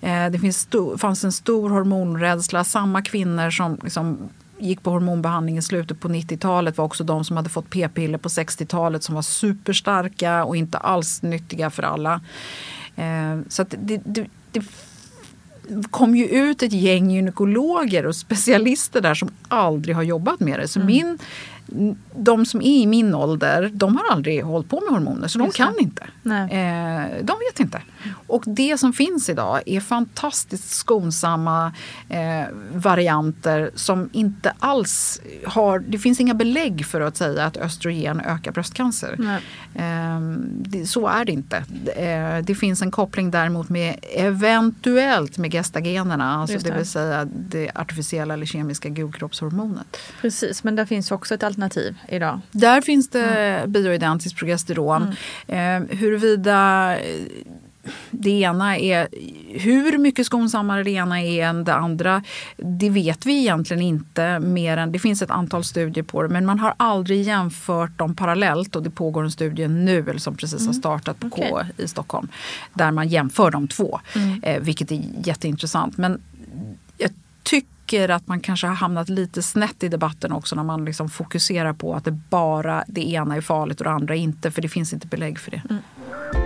Eh, det finns sto- fanns en stor hormonrädsla. Samma kvinnor som liksom, gick på hormonbehandling i slutet på 90-talet var också de som hade fått p-piller på 60-talet som var superstarka och inte alls nyttiga för alla. Eh, så det, det, det kom ju ut ett gäng gynekologer och specialister där som aldrig har jobbat med det. Så min, de som är i min ålder, de har aldrig hållit på med hormoner så de Just det. kan inte. Nej. Eh, de vet inte. Och det som finns idag är fantastiskt skonsamma eh, varianter som inte alls har... Det finns inga belägg för att säga att östrogen ökar bröstcancer. Eh, det, så är det inte. Eh, det finns en koppling däremot med eventuellt med gestagenerna, alltså det. det. vill säga det artificiella eller kemiska gulkroppshormonet. Precis, men där finns också ett alternativ idag. Där finns det bioidentiskt progesteron. Eh, huruvida eh, det ena är hur mycket skonsammare det ena är än det andra. Det vet vi egentligen inte mer än, det finns ett antal studier på det men man har aldrig jämfört dem parallellt och det pågår en studie nu eller som precis har startat på Okej. K i Stockholm. Där man jämför de två, eh, vilket är jätteintressant. Men jag tycker tycker att man kanske har hamnat lite snett i debatten också när man liksom fokuserar på att det bara det ena är farligt och det andra inte. För det finns inte belägg för det. Mm.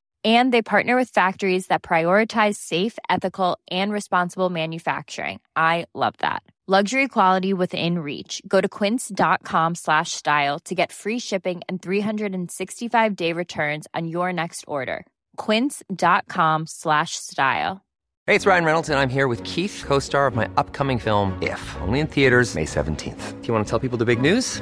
And they partner with factories that prioritize safe, ethical, and responsible manufacturing. I love that. Luxury quality within reach. Go to quince.com slash style to get free shipping and 365 day returns on your next order. Quince.com slash style. Hey, it's Ryan Reynolds, and I'm here with Keith, co star of my upcoming film, If, only in theaters, May 17th. Do you want to tell people the big news?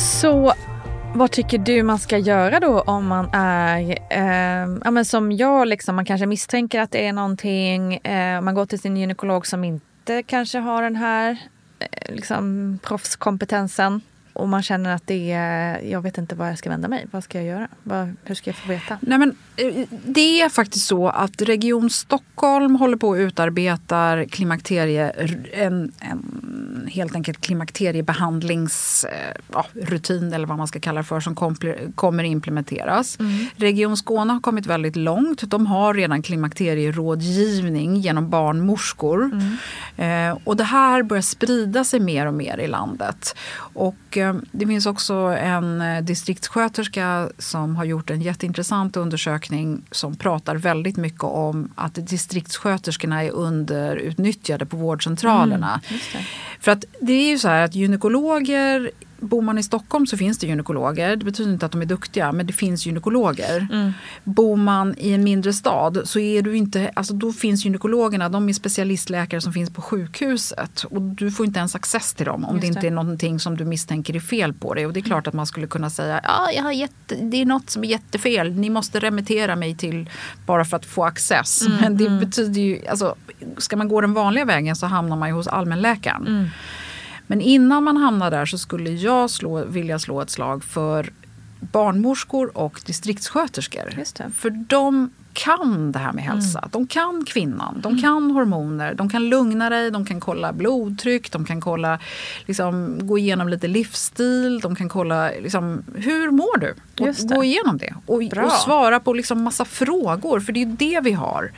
Så vad tycker du man ska göra då om man är, eh, ja men som jag liksom, man kanske misstänker att det är någonting, eh, man går till sin gynekolog som inte kanske har den här eh, liksom proffskompetensen och man känner att det är, jag vet inte var jag ska vända mig. Vad ska jag göra? Vad, hur ska jag få veta? Nej, men, eh, det är faktiskt så att Region Stockholm håller på att utarbeta klimakterie, en, en helt enkelt klimakteriebehandlingsrutin eh, eller vad man ska kalla det för som kommer implementeras. Mm. Region Skåne har kommit väldigt långt. De har redan klimakterierådgivning genom barnmorskor. Mm. Eh, och det här börjar sprida sig mer och mer i landet. Och eh, det finns också en eh, distriktssköterska som har gjort en jätteintressant undersökning som pratar väldigt mycket om att distriktssköterskorna är underutnyttjade på vårdcentralerna. Mm, För att det är ju så här att gynekologer Bor man i Stockholm så finns det gynekologer. Det betyder inte att de är duktiga, men det finns gynekologer. Mm. Bor man i en mindre stad så är du inte, alltså då finns gynekologerna, de är specialistläkare som finns på sjukhuset. Och du får inte ens access till dem om Just det inte är någonting som du misstänker är fel på dig. Och det är klart att man skulle kunna säga, ja, jag har jätte, det är något som är jättefel, ni måste remittera mig till bara för att få access. Mm, men det mm. betyder ju, alltså, ska man gå den vanliga vägen så hamnar man ju hos allmänläkaren. Mm. Men innan man hamnar där så skulle jag slå, vilja slå ett slag för barnmorskor och distriktssköterskor. För de kan det här med hälsa. Mm. De kan kvinnan, de mm. kan hormoner, de kan lugna dig, de kan kolla blodtryck, de kan kolla, liksom, gå igenom lite livsstil, de kan kolla liksom, hur mår du? Och gå igenom det. Och, och svara på liksom massa frågor, för det är det vi har.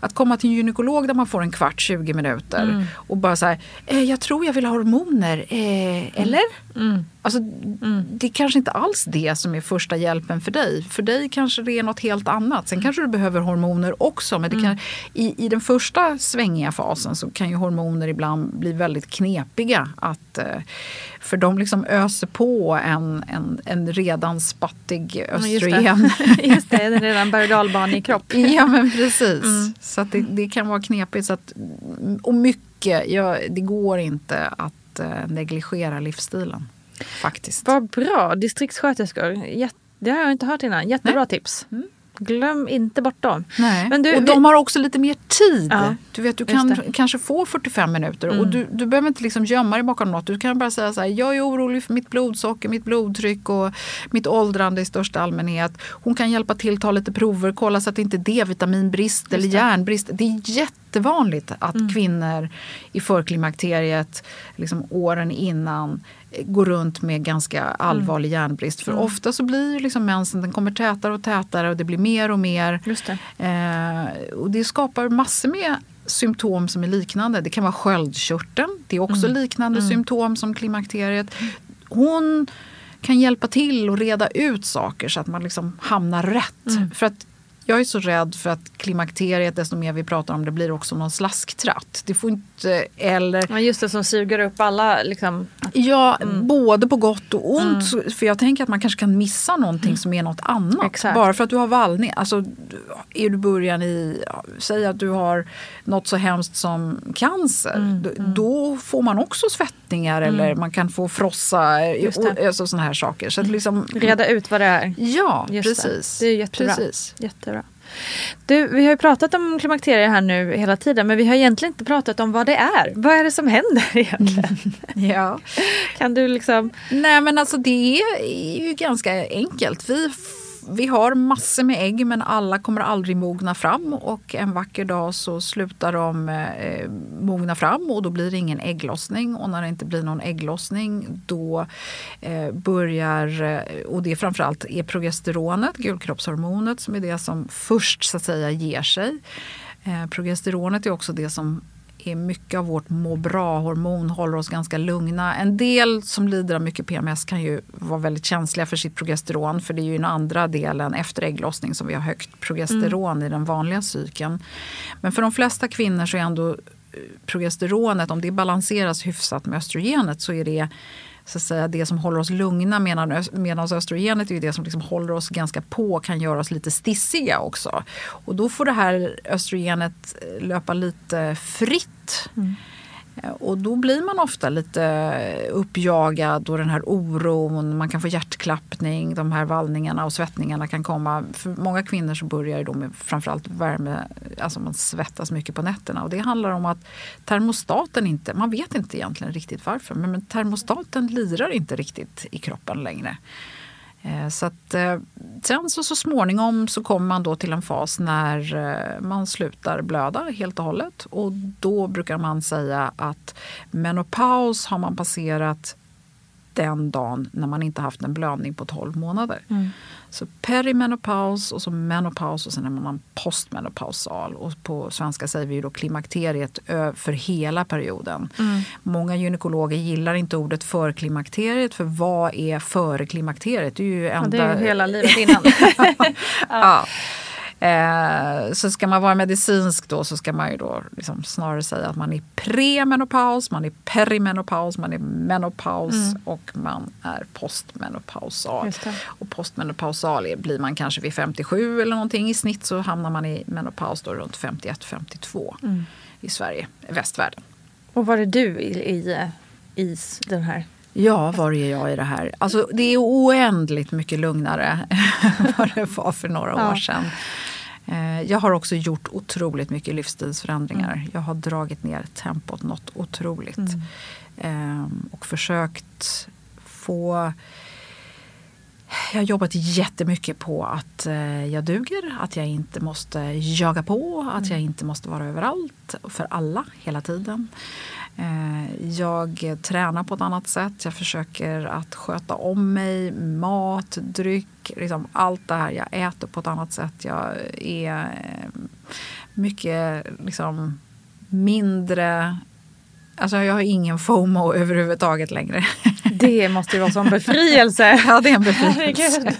Att komma till en gynekolog där man får en kvart, 20 minuter mm. och bara så här, eh, jag tror jag vill ha hormoner, eh, eller? Mm. Alltså, mm. Det är kanske inte alls det som är första hjälpen för dig. För dig kanske det är något helt annat. Sen mm. kanske du behöver hormoner också. Men det kan, mm. i, i den första svängiga fasen så kan ju hormoner ibland bli väldigt knepiga. Att, eh, för de liksom öser på en, en, en redan spattig östrogen. Just det, just det en redan berg och i kropp. ja men precis. Mm. Så det, det, kan vara knepigt. Så att, och mycket, ja, det går inte att eh, negligera livsstilen. Faktiskt. Vad bra. Distriktssköterskor. Det har jag inte hört innan. Jättebra Nej. tips. Mm. Glöm inte bort dem. Nej. Men du, och de har också lite mer tid. Ja, du vet, du kan kanske få 45 minuter mm. och du, du behöver inte liksom gömma dig bakom något. Du kan bara säga så här, jag är orolig för mitt blodsocker, mitt blodtryck och mitt åldrande i största allmänhet. Hon kan hjälpa till, ta lite prover, kolla så att det inte är D-vitaminbrist eller järnbrist. Det är jättevanligt att mm. kvinnor i förklimakteriet, liksom åren innan, går runt med ganska allvarlig mm. järnbrist. För mm. ofta så blir liksom mensen den kommer tätare och tätare och det blir mer och mer. Det. Eh, och det skapar massor med symptom som är liknande. Det kan vara sköldkörteln. Det är också mm. liknande mm. symptom som klimakteriet. Hon kan hjälpa till och reda ut saker så att man liksom hamnar rätt. Mm. För att jag är så rädd för att klimakteriet, desto mer vi pratar om det, blir också någon slasktratt. Det får inte, eller... Ja, just det, som suger upp alla liksom. Ja, mm. både på gott och ont. Mm. För jag tänker att man kanske kan missa någonting mm. som är något annat. Exakt. Bara för att du har vallning. Alltså, är du början i, säg att du har något så hemskt som cancer. Mm. Då, mm. då får man också svettningar eller mm. man kan få frossa. Och, alltså, sådana här saker. Så att liksom, Reda ut vad det är. Ja, just precis. Det. det är jättebra. Precis. jättebra. Du, vi har ju pratat om klimakteriet här nu hela tiden men vi har egentligen inte pratat om vad det är. Vad är det som händer egentligen? ja. Kan du liksom... Nej men alltså det är ju ganska enkelt. Vi vi har massor med ägg men alla kommer aldrig mogna fram och en vacker dag så slutar de eh, mogna fram och då blir det ingen ägglossning och när det inte blir någon ägglossning då eh, börjar, eh, och det är framförallt är progesteronet, gulkroppshormonet som är det som först så att säga ger sig. Eh, progesteronet är också det som är mycket av vårt må bra-hormon håller oss ganska lugna. En del som lider av mycket PMS kan ju vara väldigt känsliga för sitt progesteron för det är ju den andra delen efter ägglossning som vi har högt progesteron mm. i den vanliga cykeln. Men för de flesta kvinnor så är ändå eh, progesteronet, om det balanseras hyfsat med östrogenet så är det så att säga, det som håller oss lugna medan, medan östrogenet är det som liksom håller oss ganska på och kan göra oss lite stissiga också. Och då får det här östrogenet eh, löpa lite fritt. Mm. Eh, och då blir man ofta lite eh, uppjagad och den här oron, man kan få hjärtklappning, de här vallningarna och svettningarna kan komma. För många kvinnor så börjar det då med framförallt värme, alltså man svettas mycket på nätterna. Och det handlar om att termostaten inte, man vet inte egentligen riktigt varför, men termostaten lirar inte riktigt i kroppen längre. Eh, så att, eh, sen så, så småningom så kommer man då till en fas när eh, man slutar blöda helt och hållet. Och då brukar man säga att menopaus har man passerat den dagen när man inte haft en blödning på 12 månader. Mm. Så perimenopaus och så menopaus och sen är man postmenopausal. Och på svenska säger vi då klimakteriet för hela perioden. Mm. Många gynekologer gillar inte ordet förklimakteriet för vad är före klimakteriet? Det är ju, enda... ja, det är ju hela livet innan. ja. ja. Eh, så ska man vara medicinsk då så ska man ju då liksom snarare säga att man är premenopaus, man är perimenopaus, man är menopaus mm. och man är postmenopausal. Och postmenopausal är, blir man kanske vid 57 eller någonting i snitt så hamnar man i menopaus då runt 51-52 mm. i Sverige, västvärlden. Och var är du i, i, i den här Ja, var är jag i det här? Alltså, det är oändligt mycket lugnare än vad det var för några ja. år sedan. Eh, jag har också gjort otroligt mycket livsstilsförändringar. Mm. Jag har dragit ner tempot något otroligt. Mm. Ehm, och försökt få... Jag har jobbat jättemycket på att eh, jag duger, att jag inte måste jaga på, att mm. jag inte måste vara överallt för alla hela tiden. Eh, jag tränar på ett annat sätt. Jag försöker att sköta om mig, mat, dryck, liksom allt det här. Jag äter på ett annat sätt. Jag är eh, mycket liksom, mindre Alltså jag har ingen FOMO överhuvudtaget längre. Det måste ju vara som befrielse. Ja, det är en befrielse.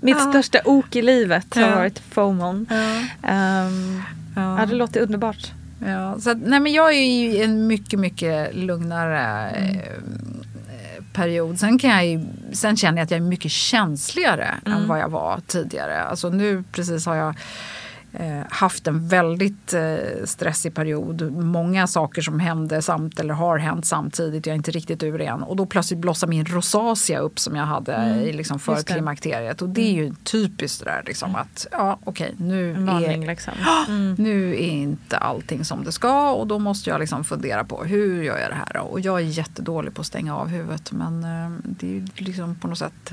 Mitt ja. största ok i livet har ja. varit FOMOn. Ja. Um, ja. ja, det låter underbart. Ja, så att, nej men jag är i en mycket, mycket lugnare mm. eh, period. Sen, kan jag ju, sen känner jag att jag är mycket känsligare mm. än vad jag var tidigare. Alltså nu precis har jag haft en väldigt eh, stressig period. Många saker som hände samt, eller har hänt samtidigt. Jag är inte riktigt ur igen. Och då plötsligt blossar min rosacea upp som jag hade mm. i liksom för klimakteriet. Och det är ju mm. typiskt det där liksom mm. att ja okej okay, nu, är, liksom. mm. nu är inte allting som det ska och då måste jag liksom fundera på hur gör jag det här då? Och jag är jättedålig på att stänga av huvudet men eh, det är liksom på något sätt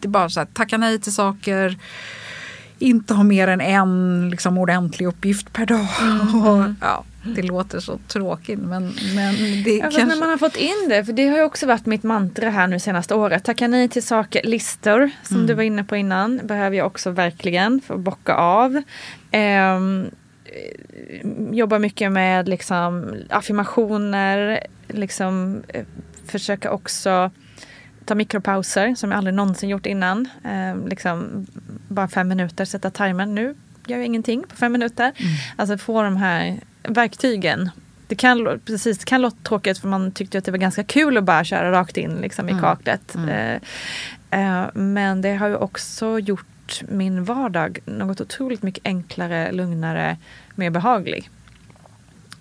det är bara så här, tacka nej till saker inte ha mer än en liksom, ordentlig uppgift per dag. Mm. Och, ja, det låter så tråkigt men, men det ja, kanske... när man har fått in det, för det har ju också varit mitt mantra här nu senaste året. Tacka nej till saker, listor som mm. du var inne på innan behöver jag också verkligen få bocka av. Um, jobba mycket med liksom affirmationer, liksom eh, försöka också ta mikropauser som jag aldrig någonsin gjort innan. Eh, liksom bara fem minuter, sätta timern. Nu gör jag ingenting på fem minuter. Mm. Alltså få de här verktygen. Det kan, precis, det kan låta tråkigt för man tyckte att det var ganska kul att bara köra rakt in liksom, i Mm. kaklet. Eh, eh, men det har ju också gjort min vardag något otroligt mycket enklare, lugnare, mer behaglig.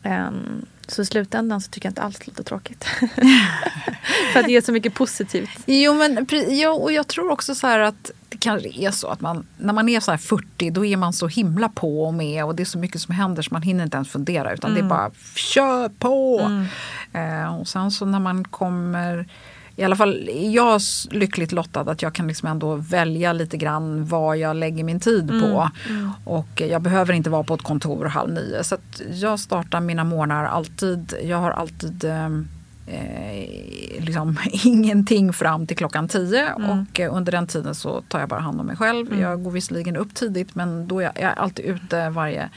Ehm, så i slutändan så tycker jag inte alls det låter tråkigt. för att det är så mycket positivt. Jo, men, ja, och jag tror också så här att det kanske är så att man, när man är så här 40 då är man så himla på och med och det är så mycket som händer så man hinner inte ens fundera utan det är bara kör på. Eh, och sen så när man kommer i alla fall är jag lyckligt lottad att jag kan liksom ändå välja lite grann vad jag lägger min tid på. Och jag behöver inte vara på ett kontor halv nio. Så jag startar mina morgnar alltid. Jag har alltid eh, eh, liksom ingenting fram till klockan tio och eh, under den tiden så tar jag bara hand om mig själv. Jag går visserligen upp tidigt men då är jag, jag är alltid ute varje,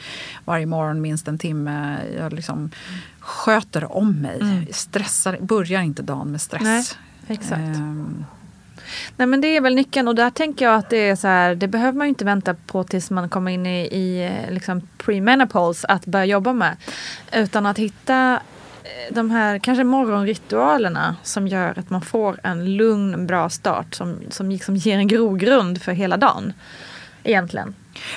varje morgon minst en timme. Jag liksom sköter om mig. Stressar, börjar inte dagen med stress. Nej, exakt. Um. Nej men det är väl nyckeln och där tänker jag att det är så här, det behöver man ju inte vänta på tills man kommer in i, i eh, liksom premenopause att börja jobba med. Utan att hitta eh, de här kanske morgonritualerna som gör att man får en lugn, bra start som, som liksom ger en grogrund för hela dagen. Egentligen.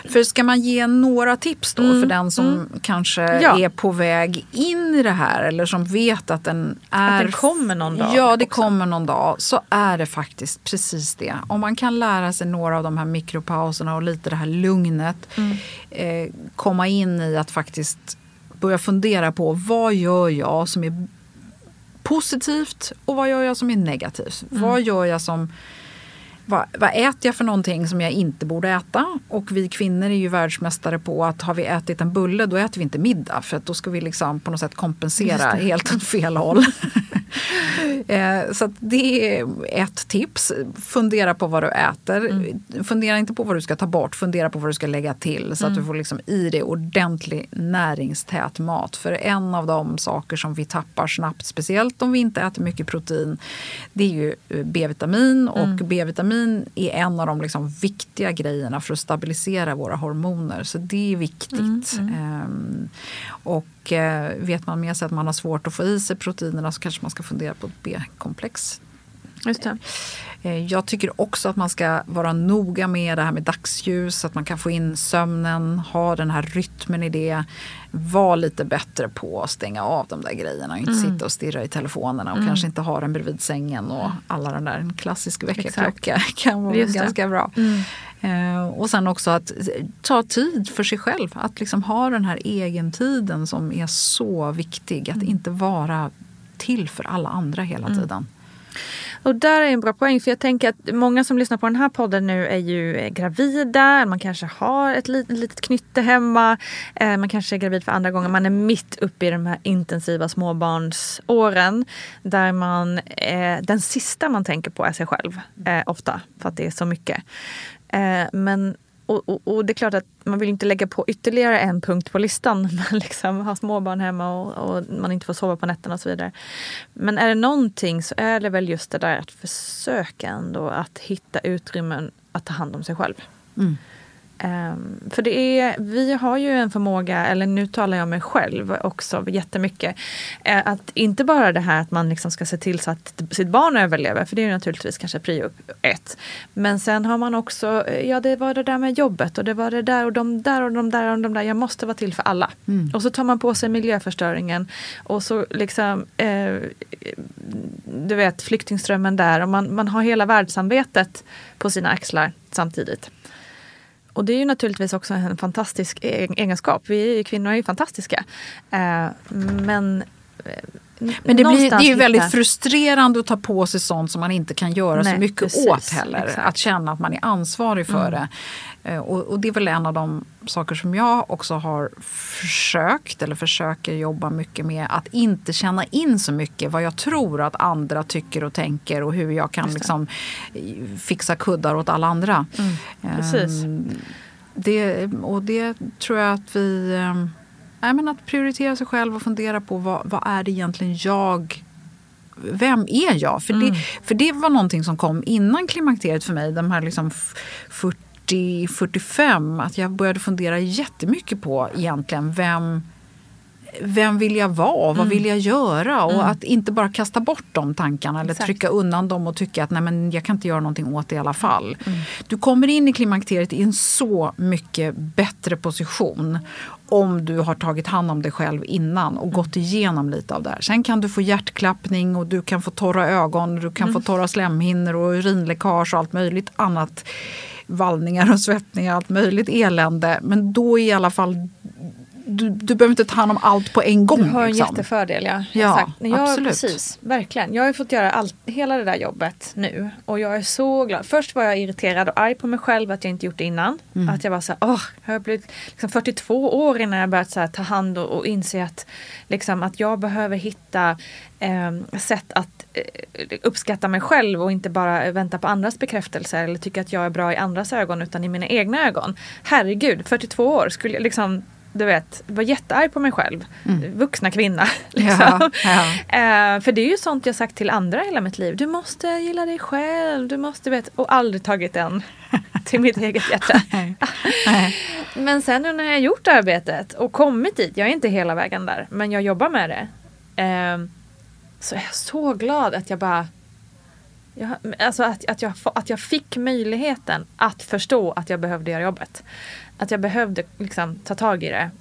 För ska man ge några tips då för den som kanske Mm, Ja. är på väg in i det här eller som vet att den är... Att den kommer någon dag Ja, det också. kommer någon dag. Så är det faktiskt precis det. Om man kan lära sig några av de här mikropauserna och lite det här lugnet. Mm. Eh, komma in i att faktiskt börja fundera på vad gör jag som är positivt och vad gör jag som är negativt? Mm. Vad gör jag som vad, vad äter jag för någonting som jag inte borde äta? Och vi kvinnor är ju världsmästare på att har vi ätit en bulle då äter vi inte middag för att då ska vi liksom på något sätt kompensera helt åt fel håll. Eh, Så det är ett tips. Fundera på vad du äter. Fundera inte på vad du ska ta bort, fundera på vad du ska lägga till så att du får liksom i dig ordentlig näringstät mat. För en av de saker som vi tappar snabbt, speciellt om vi inte äter mycket protein, det är ju eh, B-vitamin. Och B-vitamin är en av de liksom viktiga grejerna för att stabilisera våra hormoner. Så det är viktigt. Ehm, och eh, vet man med sig att man har svårt att få i sig proteinerna så kanske man ska fundera på ett B-komplex. Just det. Eh, Jag tycker också att man ska vara noga med det här med dagsljus, att man kan få in sömnen, ha den här rytmen i det. Var lite bättre på att stänga av de där grejerna och inte sitta och stirra i telefonerna och kanske inte ha den bredvid sängen och alla den där. En klassisk väckarklocka kan vara Just det. ganska bra. Eh, och sen också att ta tid för sig själv. Att liksom ha den här egentiden som är så viktig. Att inte vara till för alla andra hela tiden. Och där är en bra poäng för jag tänker att många som lyssnar på den här podden nu är ju eh, gravida, man kanske har ett litet, litet knytte hemma, eh, man kanske är gravid för andra gången, man är mitt uppe i de här intensiva småbarnsåren där man, eh, den sista man tänker på är sig själv eh, ofta för att det är så mycket. Eh, men och, och, och det är klart att man vill inte lägga på ytterligare en punkt på listan. Man liksom har småbarn hemma och, och man inte får sova på nätterna och så vidare. Men är det någonting så är det väl just det där att försöka ändå att hitta utrymmen att ta hand om sig själv. Mm. Ehm, för det är, vi har ju en förmåga, eller nu talar jag om mig själv också jättemycket, eh, att inte bara det här att man liksom ska se till så att sitt barn överlever, för det är ju naturligtvis kanske prio ett. Men sen har man också, eh, ja det var det där med jobbet och det var det där och de där och de där och de där, jag måste vara till för alla. Och så tar man på sig miljöförstöringen och så liksom, eh, du vet flyktingströmmen där och man, man har hela världssamvetet på sina axlar samtidigt. Och det är ju naturligtvis också en fantastisk e- egenskap. Vi kvinnor är ju fantastiska. Eh, men eh, Men det, blir, det är ju väldigt frustrerande att ta på sig sånt som man inte kan göra så Nej, mycket precis, åt heller. exakt. Mm. Att känna att man är ansvarig för det. Eh, Och, och det är väl en av de saker som jag också har försökt eller försöker jobba mycket med. Att inte känna in så mycket vad jag tror att andra tycker och tänker och hur jag kan liksom fixa kuddar åt alla andra. Mm, precis. Ehm, Det, och det tror jag att vi... ehm, Nej, men att prioritera sig själv och fundera på vad, vad är det egentligen jag vem är jag? För, Mm. det, för det var någonting som kom innan klimakteriet för mig. De här liksom 40-45 att jag började fundera jättemycket på egentligen vem vem vill jag vara? Vad Mm. vill jag göra? Och att inte bara kasta bort de tankarna eller Exakt. trycka undan dem och tycka att nej men jag kan inte göra någonting åt det i alla fall. Mm. Du kommer in i klimakteriet i en så mycket bättre position om du har tagit hand om dig själv innan och gått igenom lite av det här. Sen kan du få hjärtklappning och du kan få torra ögon, du kan få torra slemhinnor och urinläckage och allt möjligt annat. Vallningar och svettningar, allt möjligt elände. Men då i alla fall du, du behöver inte ta hand om allt på en gång. Du har en liksom. jättefördel ja. Ja, Exakt. Jag, absolut. Precis, verkligen. Jag har ju fått göra allt, hela det där jobbet nu och jag är så glad. Först var jag irriterad och arg på mig själv att jag inte gjort det innan. Mm. Att jag var så här, åh, jag har blivit liksom 42 år innan jag börjat så här, ta hand och, och inse att, liksom, att jag behöver hitta eh, sätt att eh, uppskatta mig själv och inte bara vänta på andras bekräftelse eller tycka att jag är bra i andras ögon utan i mina egna ögon. Herregud, 42 år skulle jag liksom du vet, var jättearg på mig själv. Vuxna kvinna. Liksom. Ja, ja. Eh, för det är ju sånt jag sagt till andra hela mitt liv. Du måste gilla dig själv. Du måste vet, och aldrig tagit den till mitt eget hjärta. men sen nu när jag gjort arbetet och kommit dit. Jag är inte hela vägen där. Men jag jobbar med det. Eh, så är jag så glad att jag bara jag, alltså att, att, jag, att jag fick möjligheten att förstå att jag behövde göra jobbet. Att jag behövde liksom ta tag i det.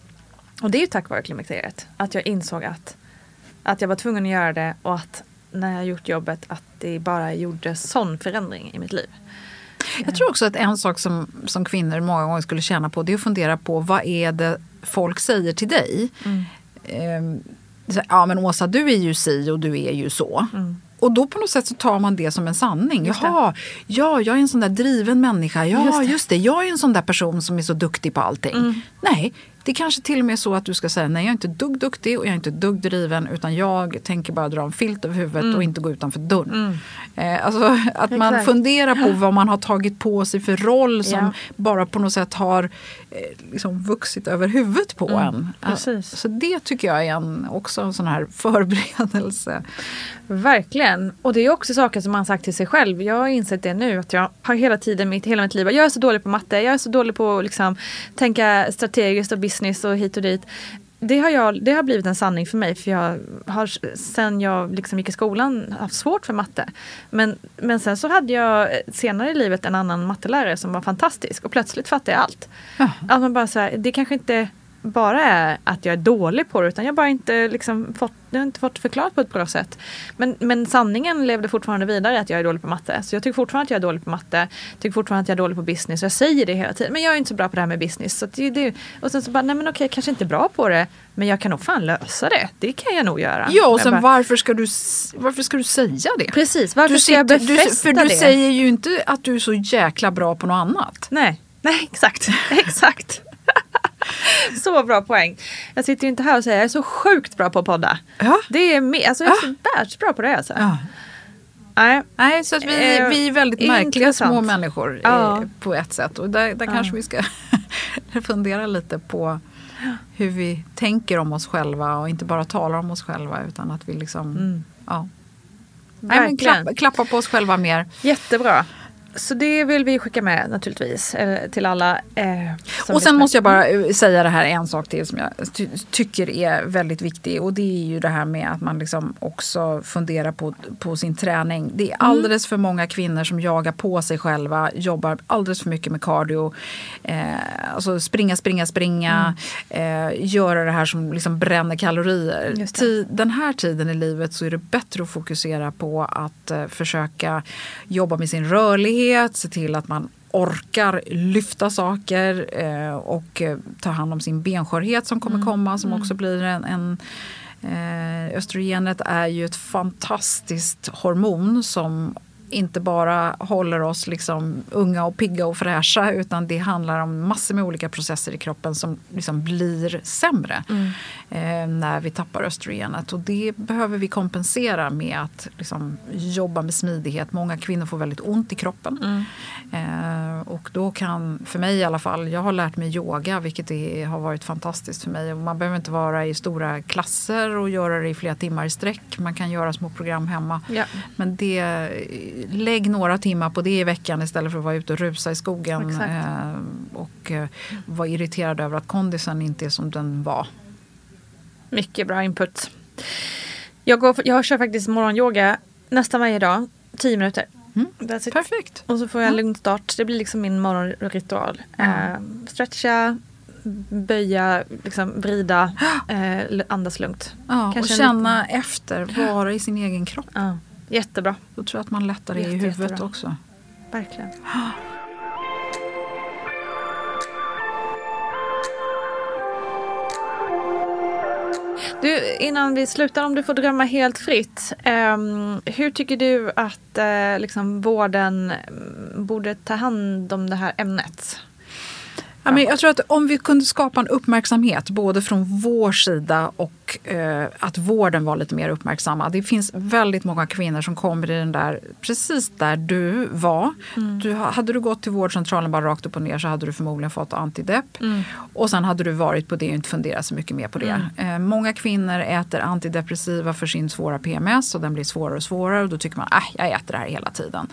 Och det är ju tack vare klimakteriet. Att jag insåg att, att jag var tvungen att göra det och att när jag gjort jobbet att det bara gjorde sån förändring i mitt liv. Jag tror också att en sak som, som kvinnor många gånger skulle tjäna på det är att fundera på vad är det folk säger till dig. Ehm, så här, ja men Åsa du är ju si och du är ju så. Och då på något sätt så tar man det som en sanning. Just det. Jaha, ja jag är en sån där driven människa. Ja Just just det. det, jag är en sån där person som är så duktig på allting. Nej, det kanske till och med är så att du ska säga nej jag är inte dugg duktig och jag är inte dugg driven utan jag tänker bara dra en filt över huvudet och inte gå utanför dörren. Eh, alltså att man Exakt. funderar på vad man har tagit på sig för roll som Ja. bara på något sätt har eh, liksom vuxit över huvudet på en. Ja, precis. Så det tycker jag är en, också en sån här förberedelse. Verkligen. Och det är också saker som man sagt till sig själv. Jag har insett det nu att jag har hela tiden, mitt, hela mitt liv, jag är så dålig på matte, jag är så dålig på att liksom, tänka strategiskt och business och hit och dit. Det har, jag, det har blivit en sanning för mig för jag har sen jag liksom gick i skolan haft svårt för matte. Men, men sen så hade jag senare i livet en annan mattelärare som var fantastisk och plötsligt fattade jag allt. Ja. Att man bara så här, det kanske inte bara är att jag är dålig på det utan jag bara inte liksom fått, jag har inte fått förklarat på ett bra sätt. Men, men sanningen levde fortfarande vidare att jag är dålig på matte. Så jag tycker fortfarande att jag är dålig på matte. Tycker fortfarande att jag är dålig på business. Jag säger det hela tiden. Men jag är inte så bra på det här med business. Så det, det, och sen så bara, nej men okej, jag kanske inte är bra på det. Men jag kan nog fan lösa det. Det kan jag nog göra. Ja och sen bara, varför ska, du, varför ska du säga det? Precis, varför du ska jag befästa du, För du det? säger ju inte att du är så jäkla bra på något annat. Nej, nej exakt. exakt. Så bra poäng. Jag sitter ju inte här och säger jag är så sjukt bra på att podda. Ja. Det är med, alltså jag är så världsbra på det alltså. Ja. Nej. Nej, så att vi, Eh, vi är väldigt märkliga intressant. små människor Ja. eh, på ett sätt. Och där, där kanske vi ska fundera lite på hur vi tänker om oss själva och inte bara talar om oss själva utan att vi liksom ja. Nej, men Verkligen. klapp, klappa på oss själva mer. Jättebra. Så det vill vi skicka med naturligtvis eh, till alla. Eh, Och sen måste jag bara eh, säga det här en sak till som jag ty tycker är väldigt viktig och det är ju det här med att man liksom också funderar på, på sin träning. Det är alldeles för många kvinnor som jagar på sig själva, jobbar alldeles för mycket med cardio. Eh, alltså springa, springa, springa, eh, göra det här som liksom bränner kalorier. Den här tiden i livet så är det bättre att fokusera på att eh, försöka jobba med sin rörlighet, se till att man orkar lyfta saker eh, och eh, ta hand om sin benskörhet som kommer komma som också blir en, en eh, Östrogenet är ju ett fantastiskt hormon som inte bara håller oss liksom unga och pigga och fräscha utan det handlar om massor med olika processer i kroppen som liksom blir sämre eh, när vi tappar östrogenet. Och det behöver vi kompensera med att liksom jobba med smidighet. Många kvinnor får väldigt ont i kroppen. Eh, och då kan, för mig i alla fall, jag har lärt mig yoga vilket är, har varit fantastiskt för mig. Och man behöver inte vara i stora klasser och göra det i flera timmar i sträck. Man kan göra små program hemma. Ja. Men det lägg några timmar på det i veckan istället för att vara ute och rusa i skogen eh, och eh, vara irriterad över att kondisen inte är som den var. Mycket bra input. Jag, går, jag kör faktiskt morgonyoga nästan varje dag. 10 minuter. It. Perfekt. Och så får jag en lugn start. Det blir liksom min morgonritual. Eh, stretcha, böja, liksom vrida, eh, andas lugnt. Ja, och Kanske en känna efter, vara i sin egen kropp. Ja, jättebra. Då tror jag att man lättare är i Jätte, huvudet jättebra. också. Verkligen. Du, innan vi slutar, om du får drömma helt fritt. ehm, hur tycker du att eh, liksom, vården borde ta hand om det här ämnet? Ja, men jag tror att om vi kunde skapa en uppmärksamhet både från vår sida och eh, att vården var lite mer uppmärksamma. Det finns väldigt många kvinnor som kommer i den där, precis där du var. Du, ha- hade du gått till vårdcentralen bara rakt upp och ner så hade du förmodligen fått antidepp. Och sen hade du varit på det och inte funderat så mycket mer på det. Eh, många kvinnor äter antidepressiva för sin svåra PMS och den blir svårare och svårare och då tycker man att jag äter det här hela tiden.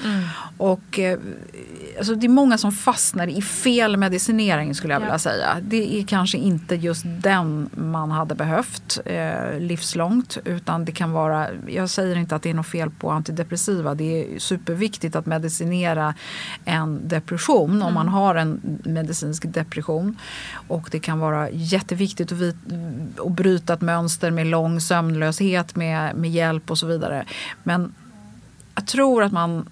Och eh, alltså det är många som fastnar i fel medicinering skulle jag vilja säga. Det är kanske inte just den man hade behövt eh, livslångt utan det kan vara, jag säger inte att det är något fel på antidepressiva. Det är superviktigt att medicinera en depression om man har en medicinsk depression. Och det kan vara jätteviktigt att, vi, att bryta ett mönster med lång sömnlöshet med, med hjälp och så vidare. Men jag tror att man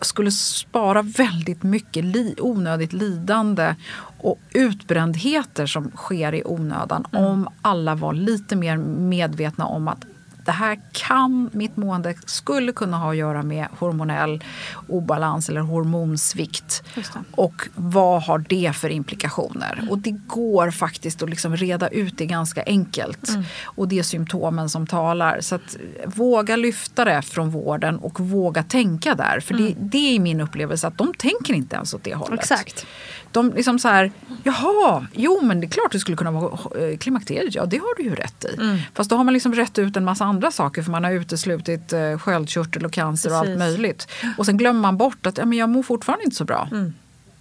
skulle spara väldigt mycket li, onödigt lidande och utbrändheter som sker i onödan om alla var lite mer medvetna om att det här kan, mitt mående skulle kunna ha att göra med hormonell obalans eller hormonsvikt. Och vad har det för implikationer? Och det går faktiskt att liksom reda ut det ganska enkelt. Och det är symptomen som talar. Så att våga lyfta det från vården och våga tänka där. För det, det är min upplevelse att de tänker inte ens åt det hållet. Exakt. De liksom så här, jaha, jo men det är klart det skulle kunna vara eh, klimakteriet, ja det har du ju rätt i. Mm. Fast då har man liksom rätt ut en massa andra saker för man har uteslutit eh, sköldkörtel och cancer och allt Precis. möjligt. Och sen glömmer man bort att ja, men jag mår fortfarande inte så bra. Mm.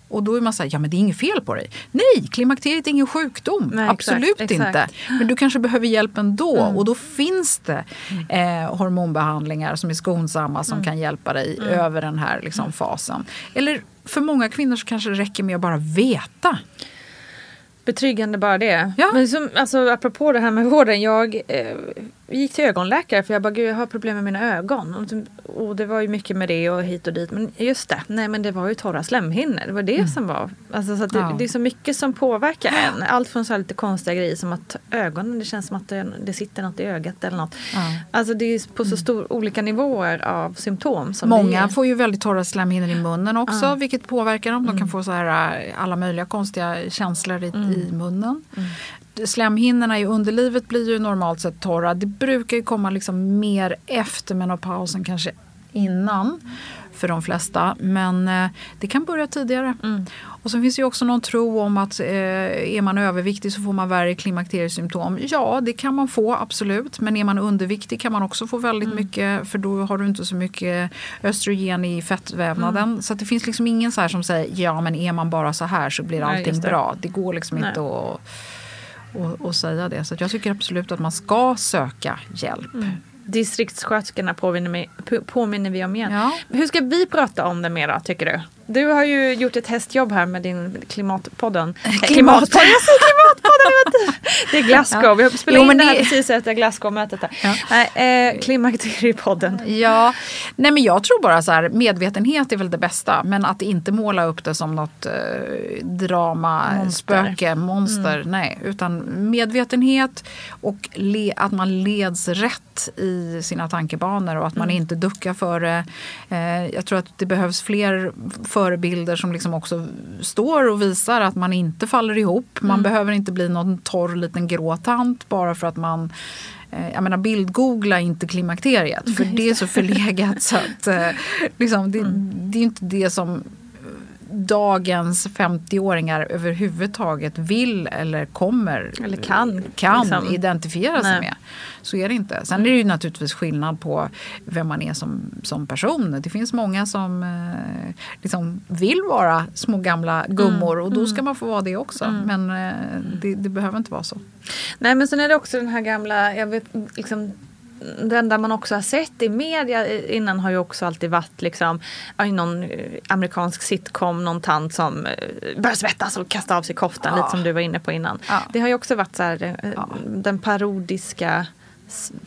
Och då är man så här, ja men det är inget fel på dig. Nej, klimakteriet är ingen sjukdom. Nej, exakt, Absolut exakt. Mm. inte. Men du kanske behöver hjälp ändå. Och då finns det eh, hormonbehandlingar som är skonsamma som Mm. kan hjälpa dig över den här liksom, fasen. Eller för många kvinnor så kanske det räcker med att bara veta. Betryggande bara det. Ja. Men som, alltså, apropå det här med vården. Jag eh, gick till ögonläkare för jag bara, gud jag har problem med mina ögon. Och, typ- och det var ju mycket med det och hit och dit. Men just det, nej men det var ju torra slemhinnor. Det var det som var. Alltså, så det, Ja. det är så mycket som påverkar en. Allt från så här lite konstiga grejer som att ögonen, det känns som att det, det sitter något i ögat eller något. Alltså det är på så stor, olika nivåer av symptom. Många får ju väldigt torra slemhinnor i munnen också vilket påverkar dem. De kan få så här, äh, alla möjliga konstiga känslor i, i munnen. Slemhinnorna i underlivet blir ju normalt sett torra. Det brukar ju komma liksom mer efter menopausen, kanske innan för de flesta. Men eh, det kan börja tidigare. Och så finns det ju också någon tro om att eh, är man överviktig så får man värre klimakteriesymptom. Ja, det kan man få absolut. Men är man underviktig kan man också få väldigt mycket för då har du inte så mycket östrogen i fettvävnaden. Så att det finns liksom ingen så här som säger ja men är man bara så här så blir Nej, allting just det. bra. Det går liksom Nej. inte att och, och säga det. Så jag tycker absolut att man ska söka hjälp. Distriktssköterskorna påminner, mig, påminner vi om igen. Ja. Hur ska vi prata om det mer då, tycker du? Du har ju gjort ett hästjobb här med din klimatpodden. Klimatpodden, jag säger klimatpodden! Det är Glasgow. Vi har spelat Jo, in det här precis efter Glasgow-mötet. Nej, eh, klimakteriepodden. Ja, nej men jag tror bara så här, medvetenhet är väl det bästa. Men att inte måla upp det som något eh, drama, Monster. spöke, monster. Nej, utan medvetenhet och le, att man leds rätt i sina tankebanor och att man inte duckar för det. Eh, jag tror att det behövs fler förebilder som liksom också står och visar att man inte faller ihop. Man behöver inte bli någon torr liten grå tant bara för att man Eh, Jag menar bildgoogla inte klimakteriet för det är så förlegat så att eh, liksom, det, det är inte det som dagens 50-åringar överhuvudtaget vill eller kommer Eller kan, kan liksom. identifiera sig Nej. med. Så är det inte. Sen är det ju naturligtvis skillnad på vem man är som, som person. Det finns många som eh, liksom vill vara små gamla gummor och då ska man få vara det också. Men eh, det, det behöver inte vara så. Nej men sen är det också den här gamla, jag vet liksom det enda man också har sett i media innan har ju också alltid varit liksom i någon eh, amerikansk sitcom, någon tant som eh, börjar svettas och kastar av sig koftan, Ja. lite som du var inne på innan. Ja. Det har ju också varit så här, eh, den parodiska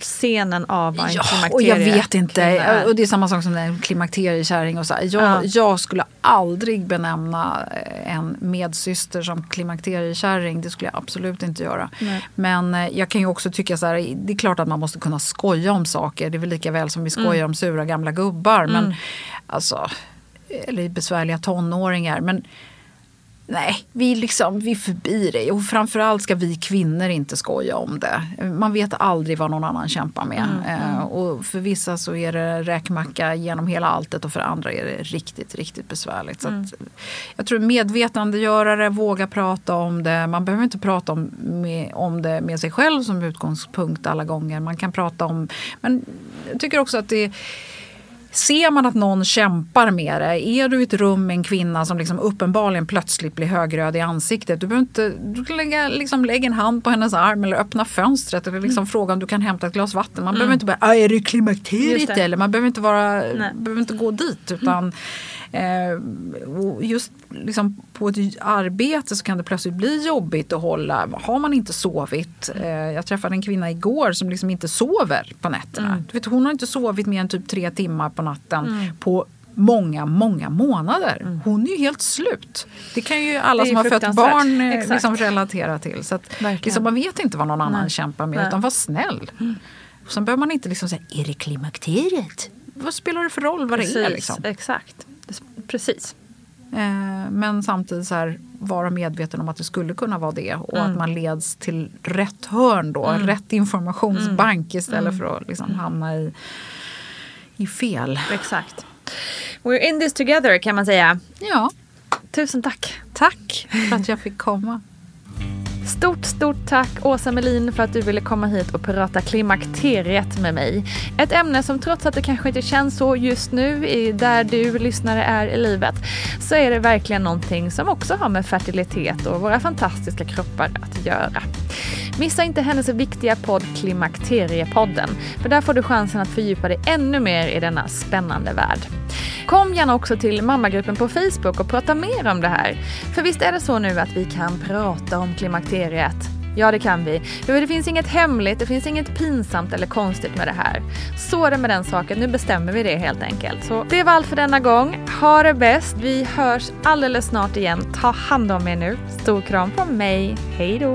scenen av en Ja, och jag vet inte. är. Och det är samma sak som en klimakteriekärring. Och så. Jag, Ja. jag skulle aldrig benämna eh, en medsyster som klimakteriekärring. Det skulle jag absolut inte göra. Nej. Men eh, jag kan ju också tycka så här, det är klart att man måste kunna skoja om saker. Det är väl lika väl som vi skojar Mm. om sura gamla gubbar. Men alltså, eller besvärliga tonåringar. Men Nej, vi, liksom, vi är förbi det. Och framförallt ska vi kvinnor inte skoja om det. Man vet aldrig vad någon annan kämpar med. Eh, och för vissa så är det räkmacka genom hela alltet och för andra är det riktigt, riktigt besvärligt. Så att, jag tror medvetandegörare, våga prata om det. Man behöver inte prata om, med, om det med sig själv som utgångspunkt alla gånger. Man kan prata om... Men jag tycker också att det Ser man att någon kämpar med det, är du i ett rum med en kvinna som liksom uppenbarligen plötsligt blir högröd i ansiktet. Du behöver inte du kan lägga, liksom, lägga en hand på hennes arm eller öppna fönstret eller liksom fråga om du kan hämta ett glas vatten. Man behöver inte bara, "Ah, är det klimakteriet eller? Man behöver inte, vara, Nej. behöver inte gå dit. utan eh, och Just liksom, på ett arbete så kan det plötsligt bli jobbigt att hålla. Har man inte sovit. Eh, jag träffade en kvinna igår som liksom inte sover på nätterna. Mm. Du vet, hon har inte sovit mer än typ tre timmar på natten på många, många månader. Hon är ju helt slut. Det kan ju alla Mm. Som har fött barn eh, Exakt. liksom relatera till. Så att, liksom, man vet inte vad någon annan Nej. kämpar med Nej. utan var snäll. Sen behöver man inte liksom säga, är det klimakteriet? Vad spelar det för roll vad det är? Precis, Liksom? exakt. Precis. Eh, men samtidigt så här, vara medveten om att det skulle kunna vara det och Mm. att man leds till rätt hörn då, rätt informationsbank istället Mm. för att liksom hamna i, i fel. Exakt. We're in this together kan man säga. Ja, Tusen tack. tack för att jag fick komma. Stort, stort tack Åsa Melin för att du ville komma hit och prata klimakteriet med mig. Ett ämne som trots att det kanske inte känns så just nu där du lyssnare är i livet så är det verkligen någonting som också har med fertilitet och våra fantastiska kroppar att göra. Missa inte hennes viktiga podd Klimakteriepodden för där får du chansen att fördjupa dig ännu mer i denna spännande värld. Kom gärna också till mammagruppen på Facebook och prata mer om det här. För visst är det så nu att vi kan prata om klimakteriet? Ja, det kan vi. Det finns inget hemligt, det finns inget pinsamt eller konstigt med det här. Så är det med den saken, nu bestämmer vi det helt enkelt. Så det var allt för denna gång. Ha det bäst, vi hörs alldeles snart igen. Ta hand om er nu. Stor kram från mig. Hej då!